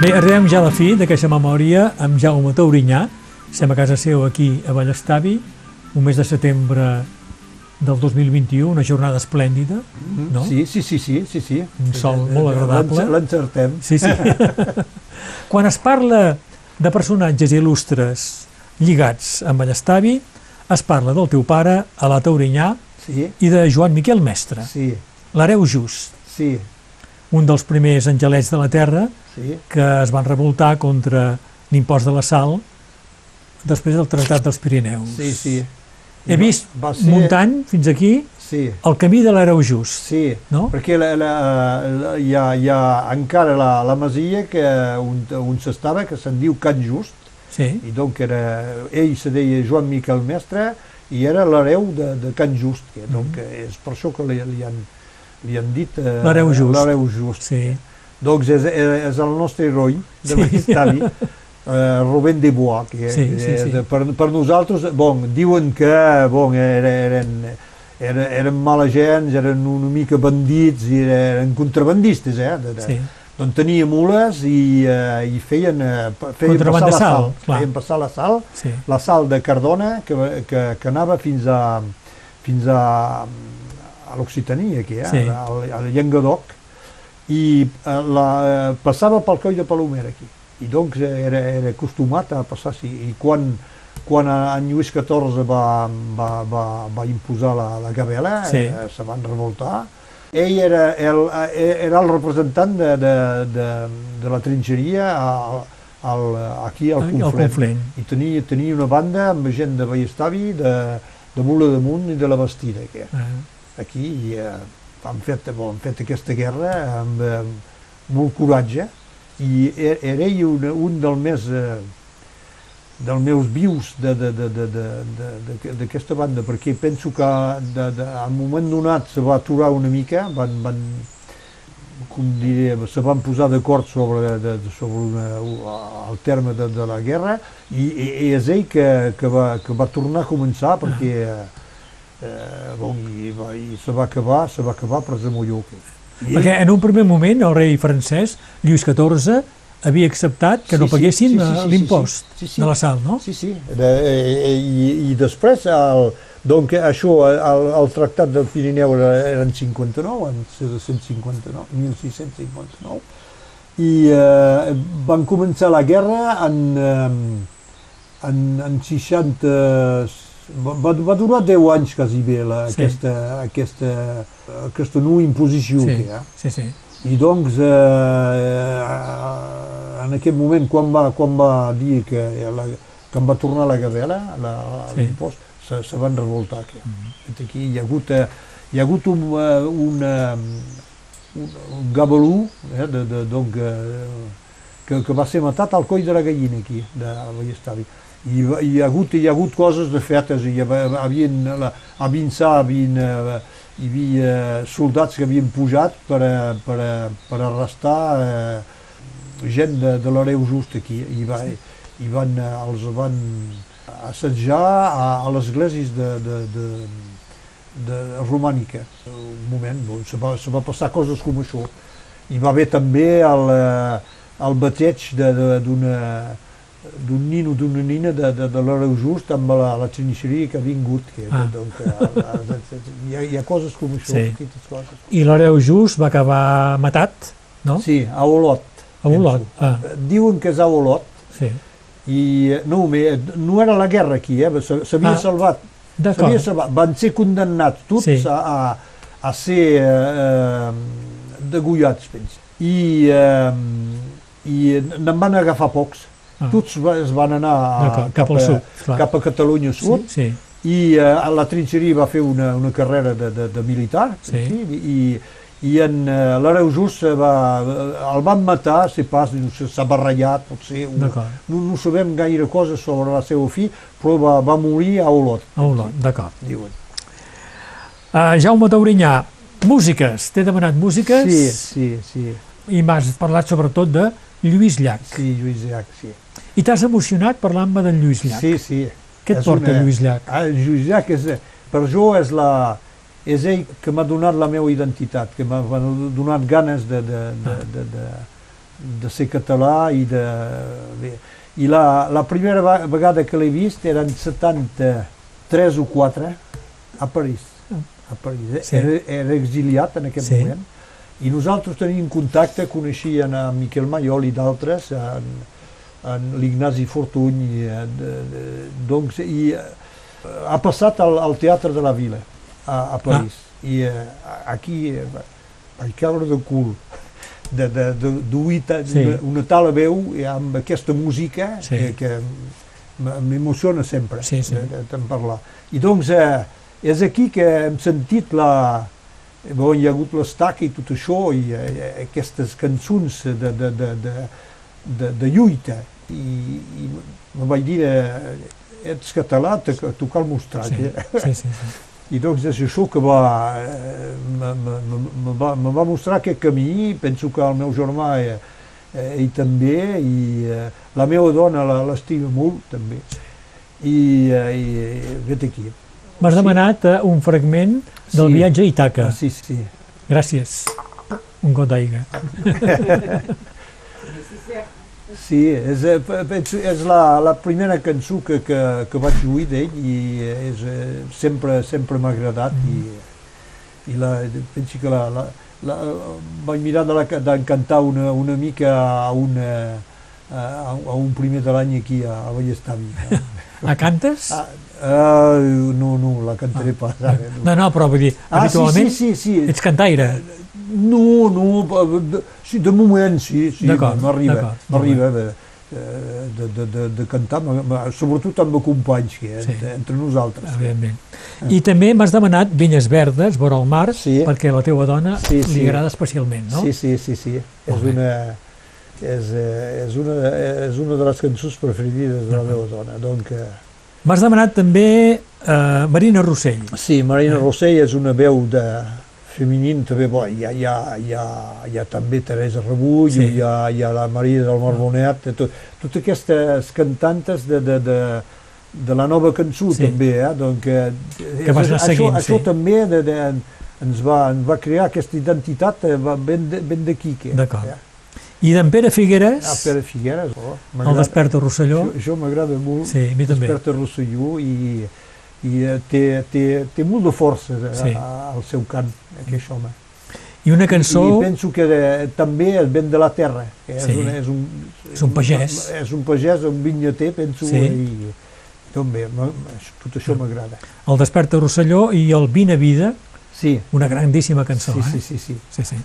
Bé, arribem ja a la fi d'aquesta memòria amb Jaume Taurinyà. Estem a casa seu aquí a Vallestavi, un mes de setembre del 2021, una jornada esplèndida, no? Sí, sí, sí, sí, sí, sí. Un sol molt agradable. L'ence- L'encertem. Sí, sí. Quan es parla de personatges il·lustres lligats amb Vallestavi, es parla del teu pare, a la Taurinyà, Sí, i de Joan Miquel Mestre, sí, l'hereu just, sí, un dels primers angelets de la terra sí, que es van revoltar contra l'impost de la sal després del Tractat dels Pirineus. sí, sí. He vist Va ser- muntant fins aquí Sí, el camí de l'hereu just. sí, No? perquè la, la, la, hi, ha, hi ha encara la, la masia que, on, on s'estava, que se'n diu Can Just, Sí, i donc era, ell se deia Joan Miquel Mestre i era l'hereu de, de Can Just, que donc és per això que li, li, han, li han dit eh. L'hereu just. l'hereu just. sí. Doncs és, és el nostre heroi de Sí. Vallestavi, eh, Rubén de Bois, que Sí, sí, sí. Per, per nosaltres, bon, diuen que bon, era, eren, eren, eren mala gent, eren una mica bandits, i eren contrabandistes, eh? De, de, sí. Doncs tenia mules i, eh, i feien, eh, feien passar la sal, sal, clar. feien passar la sal, sí. la sal de Cardona que, que, que anava fins a, fins a, a l'Occitania, aquí, eh? Sí. al, al Llenguadoc, i eh, la, eh, passava pel coll de Palomera aquí. I doncs era, era acostumat a passar així. I quan, quan en Lluís XIV va, va, va, va imposar la, la gavela, Sí. eh, se van revoltar, ell era el, eh, era el representant de, de, de, de la trinxeria al, al, aquí al Conflent. Conflent. I tenia, tenia una banda amb gent de Vallestavi, de, de Mula de Munt i de la Bastida. Que Ah, aquí eh, han, fet, han fet aquesta guerra amb, amb molt coratge i e- era ell un, un del més eh, dels meus vius d'aquesta banda perquè penso que de, de, en un moment donat se va aturar una mica van, van, com diré, se van posar d'acord sobre, de, sobre una, el terme de, de la guerra i, i, i és ell que, que, va, que va tornar a començar perquè eh, bon, i, va, i se va acabar, se va acabar per Molló. I Perquè en un primer moment el rei francès, Lluís XIV, havia acceptat que no Sí, sí, paguessin sí, sí, eh, sí, sí, l'impost sí, sí. de la sal, no? Sí, sí. De, eh, i, I després, el, donc, això, el, el tractat del Pirineu era, eren 59, en 1759, 1659, i eh, van començar la guerra en, eh, en, en 60... Va, va durar 10 anys quasi bé la, Sí. aquesta, aquesta, aquesta nova imposició Sí, que hi ha. sí, sí. I doncs, eh, en aquest moment, quan va, quan va dir que, la, que em va tornar la gavela, la, Sí. l'impost, se, se van revoltar. Aquí. aquí hi ha hagut, eh, hi ha hagut un, eh, un, eh, un, un gabalú, eh, de, de, donc, eh, que, que va ser matat al coll de la gallina aquí, de Vallestavi. I va- hi ha hagut, hi ha hagut coses de fetes, hi havia, havien, la, a Vinçà havien, eh, hi havia soldats que havien pujat per, a- per, a- per arrestar eh, gent de, de l'Areu Just aquí. I, va, i van, eh, els van assetjar a, a les esglésies de, de, de, de romànica. Un moment, doncs, se, va, se va passar coses com això. Hi va haver també el, eh, el bateig d'una d'un nino d'una nina de, de, de l'Areu Just amb la, la trinxeria que ha vingut. Que, Ah. donc, eh, hi, ha, hi ha coses com això, Sí. petites coses. I l'hereu just va acabar matat, no? Sí, a Olot. A Olot. Ah, Diuen que és a Olot, sí. i eh, no, me- no era la guerra aquí, eh? s'havia Ah, salvat. S'havia salvat. Van ser condemnats tots Sí. a, a, a ser eh, eh, degollats, penso. I, eh, i me'n van agafar pocs. Ah. Tots es van anar cap al a, sud, clar. cap a Catalunya Sud Sí, sí. i eh, a la trinxeria va fer una, una carrera de, de, de militar Sí. i, i en uh, l'Areu Just va, el van matar, sé pas, s'ha barrellat, potser, no, no sabem gaire coses sobre la seva fi, però va, va morir a Olot, A Olot, d'acord. diuen. Uh, Jaume Taurinyà, músiques. T'he demanat músiques Sí, sí, sí, i m'has parlat sobretot de Lluís Llach. sí, Lluís Llach, sí. I t'has emocionat parlant-me de Lluís Llach. Sí, sí. Què et És porta una- Lluís Llach? Ah, Lluís Llach és, per jo és, la, és ell que m'ha donat la meva identitat, que m'ha donat ganes de, de, de, de, de, de ser català i de... Bé. I la, la primera vegada que l'he vist era en 73 o 4 a París. A París. eh? Sí. Era, era exiliat en aquest Sí. moment. I nosaltres teníem contacte, coneixien a Miquel Mayol i d'altres, en, en l'Ignasi Fortuny, i, eh, de, de, doncs, i eh, ha passat al, al Teatre de la Vila, a, a París. I eh, aquí eh, vaig caure de cul de, de, de, d'oir ta- Sí. una, una tal veu i amb aquesta música Sí. que, que m- m'emociona sempre Sí, sí. de, de, de parlar. I doncs eh, és aquí que hem sentit la, Bon, hi ha hagut l'estaca i tot això, i eh, aquestes cançons de, de, de, de, de, de lluita. I, i me vaig dir, eh, ets català, te, t'ho cal mostrar. Sí, que- sí, sí, sí. I doncs és això que va, eh, me, va, me va mostrar aquest camí, penso que el meu germà eh, eh, ell també, i eh, la meva dona l'estima molt també. I, eh, i vet aquí. M'has demanat eh, un fragment del Sí. viatge a Ítaca. Ah, sí, sí. Gràcies. Un got d'aigua. Sí, és, eh, pe- penso, és la, la primera cançó que, que, que vaig oir d'ell i és, eh, sempre, sempre m'ha agradat i, i la, penso que la, la, la, vaig mirar de, la, de cantar una, una mica a, una, a, a un primer de l'any aquí a, a Vallestavi. A cantes? Ah, ah, no, no, la cantaré pas ara. No. No, no, però vull dir, Ah, sí, habitualment sí, sí, sí. ets cantaire. No, no, de, sí, de moment sí, sí, m'arriba, m'arriba de, de, de, de, de cantar, m- m- sobretot amb companys, que Sí. entre, nosaltres. Evidentment. I també m'has demanat Vinyes Verdes, vora el mar, Sí. perquè a la teva dona Sí, sí. li agrada especialment, no? Sí, sí, sí, sí, és Molt bé. una, és, eh, és, una, és una de les cançons preferides de la meva dona. Donc, eh, M'has demanat també eh, Marina Rossell. sí, Marina Rossell és una veu de feminin també, bo, hi ha, hi ha, hi ha, hi ha també Teresa Rebull, Sí. hi, ha, hi ha la Maria del Marbonet, tot, totes aquestes cantantes de, de, de, de la nova cançó Sí. també, eh? Donc, eh, Que vas anar això, seguint, això sí. també de, de, ens, va, ens va crear aquesta identitat eh, ben, de- ben d'aquí. que, D'acord. Eh? I d'en Pere Figueres, Ah, Pere Figueres, oh, el. Desperta Rosselló, Això, això m'agrada molt. Sí, a mi també. Desperta Rosselló i, i eh, té, té, té molt de força eh, Sí. al seu cant, aquest home. i una cançó... I penso que de, també es ven de la terra. Que és, Sí. un, és, un, És un pagès. És un pagès, un vinyater, penso, Sí. i també, tot això m'agrada. El Desperta Rosselló i el Vina Vida, Sí, una grandíssima cançó. sí, eh? sí, sí, sí. sí, sí.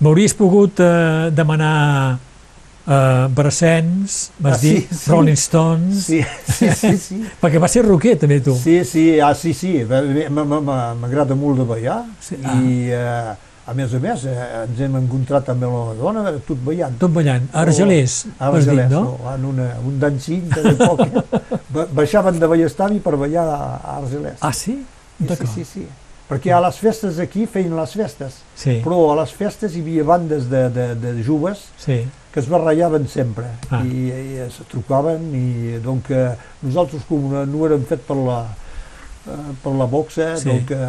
M'hauries pogut eh, demanar eh, Brassens, m'has Ah, sí, dit, sí. Rolling Stones, Sí, sí, sí, sí. perquè va ser roquer també tu. Sí, sí, ah, sí, sí, m'agrada molt de ballar Sí, i eh, a més a més eh, ens hem encontrat amb la dona tot ballant. Tot ballant. A Argelers, m'has dit, Argelers, no? no? en una, un dancing de poc. Ba- Baixaven de Ballestavi per ballar a a Argelers. Ah, sí? sí, D'acord. sí, sí. Perquè a les festes aquí feien les festes, Sí, però a les festes hi havia bandes de, de, de joves sí. Que es barrejaven sempre Ah. i, i es trucaven i donc eh, nosaltres com no érem fet per la eh, per la boxa, Sí. donc eh,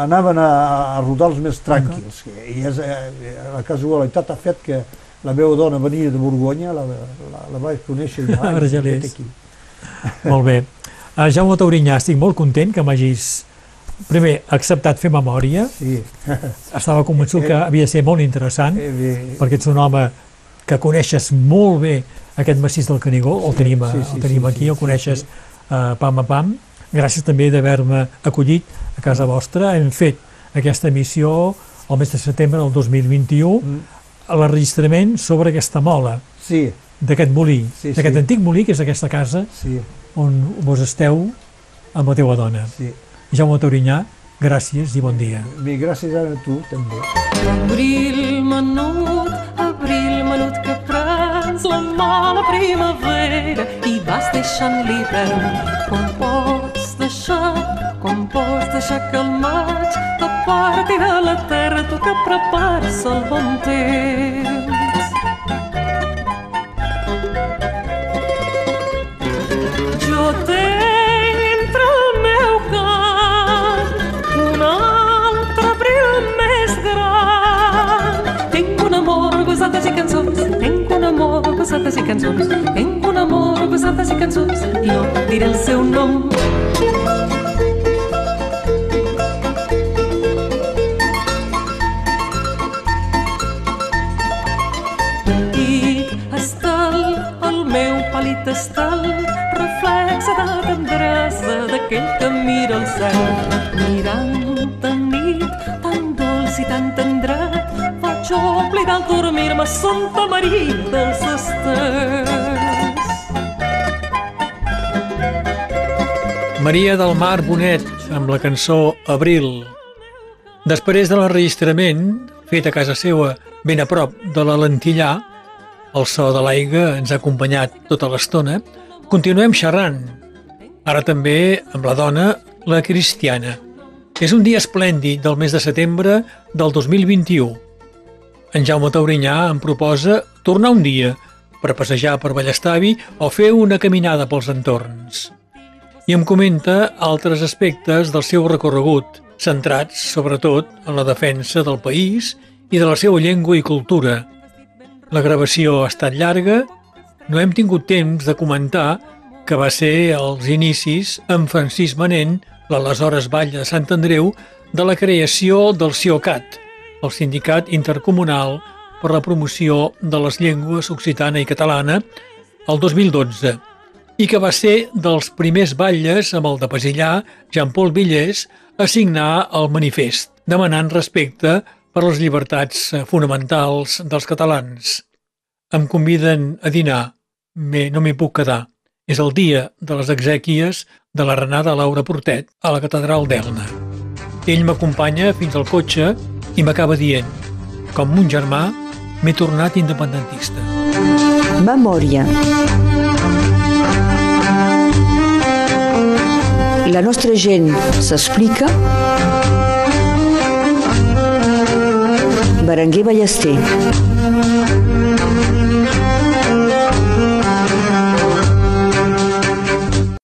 anaven a, a rodar els més tranquils i és, eh, la casualitat ha fet que la meva dona venia de Borgonya, la, la, la vaig conèixer i Argelers. aquí. Molt bé. Uh, Jaume Taurinyà, estic molt content que m'hagis primer acceptat fer memòria. Sí, Estava convençut que havia de ser molt interessant, eh, bé, perquè ets un home que coneixes molt bé aquest massís del Canigó, el tenim, a- sí, sí, el tenim sí, aquí, sí, el coneixes sí. eh, pam a pam. Gràcies també d'haver-me acollit a casa vostra. Hem fet aquesta missió el mes de setembre del 2021, Mm. a l'enregistrament sobre aquesta mola, sí, d'aquest molí, Sí, d'aquest sí. antic molí, que és aquesta casa sí, on vos esteu amb la teva dona. sí. Jaume Taurinyà, gràcies i bon dia. Bé, gràcies a tu també. Abril menut, abril menut que prens la mala primavera i vas deixant l'hivern. Com pots deixar, com pots deixar que el maig t'aparti de la terra, tu que prepares el bon temps. Cançons, tinc un amor, gosades i cançons, i no diré el seu nom. I estel, el meu pàl·lid estel, reflexa de tendresa d'aquell que mira el cel. Mirant oblidar el dormir-me Santa Maria dels. Maria del Mar Bonet, amb la cançó Abril. Després de l'enregistrament, fet a casa seva, ben a prop de la Lentillà, el so de l'aigua ens ha acompanyat tota l'estona, continuem xerrant. Ara també amb la dona, la Cristiana. És un dia esplèndid del mes de setembre del 2021. En Jaume Taurinyà em proposa tornar un dia per passejar per Ballestavi o fer una caminada pels entorns i em comenta altres aspectes del seu recorregut, centrats, sobretot, en la defensa del país i de la seva llengua i cultura. La gravació ha estat llarga, no hem tingut temps de comentar que va ser als inicis amb Francis Manent, l'aleshores Vall de Sant Andreu, de la creació del CIOCAT, el Sindicat Intercomunal per la Promoció de les Llengües Occitana i Catalana, el 2012 i que va ser dels primers batlles amb el de Pasillà, Jean-Paul Villers, a signar el manifest, demanant respecte per les llibertats fonamentals dels catalans. Em conviden a dinar. Bé, no m'hi puc quedar. És el dia de les exèquies de la renada Laura Portet a la catedral d'Elna. Ell m'acompanya fins al cotxe i m'acaba dient, com un germà, m'he tornat independentista. Memòria. La nostra gent s'explica. Berenguer Ballester.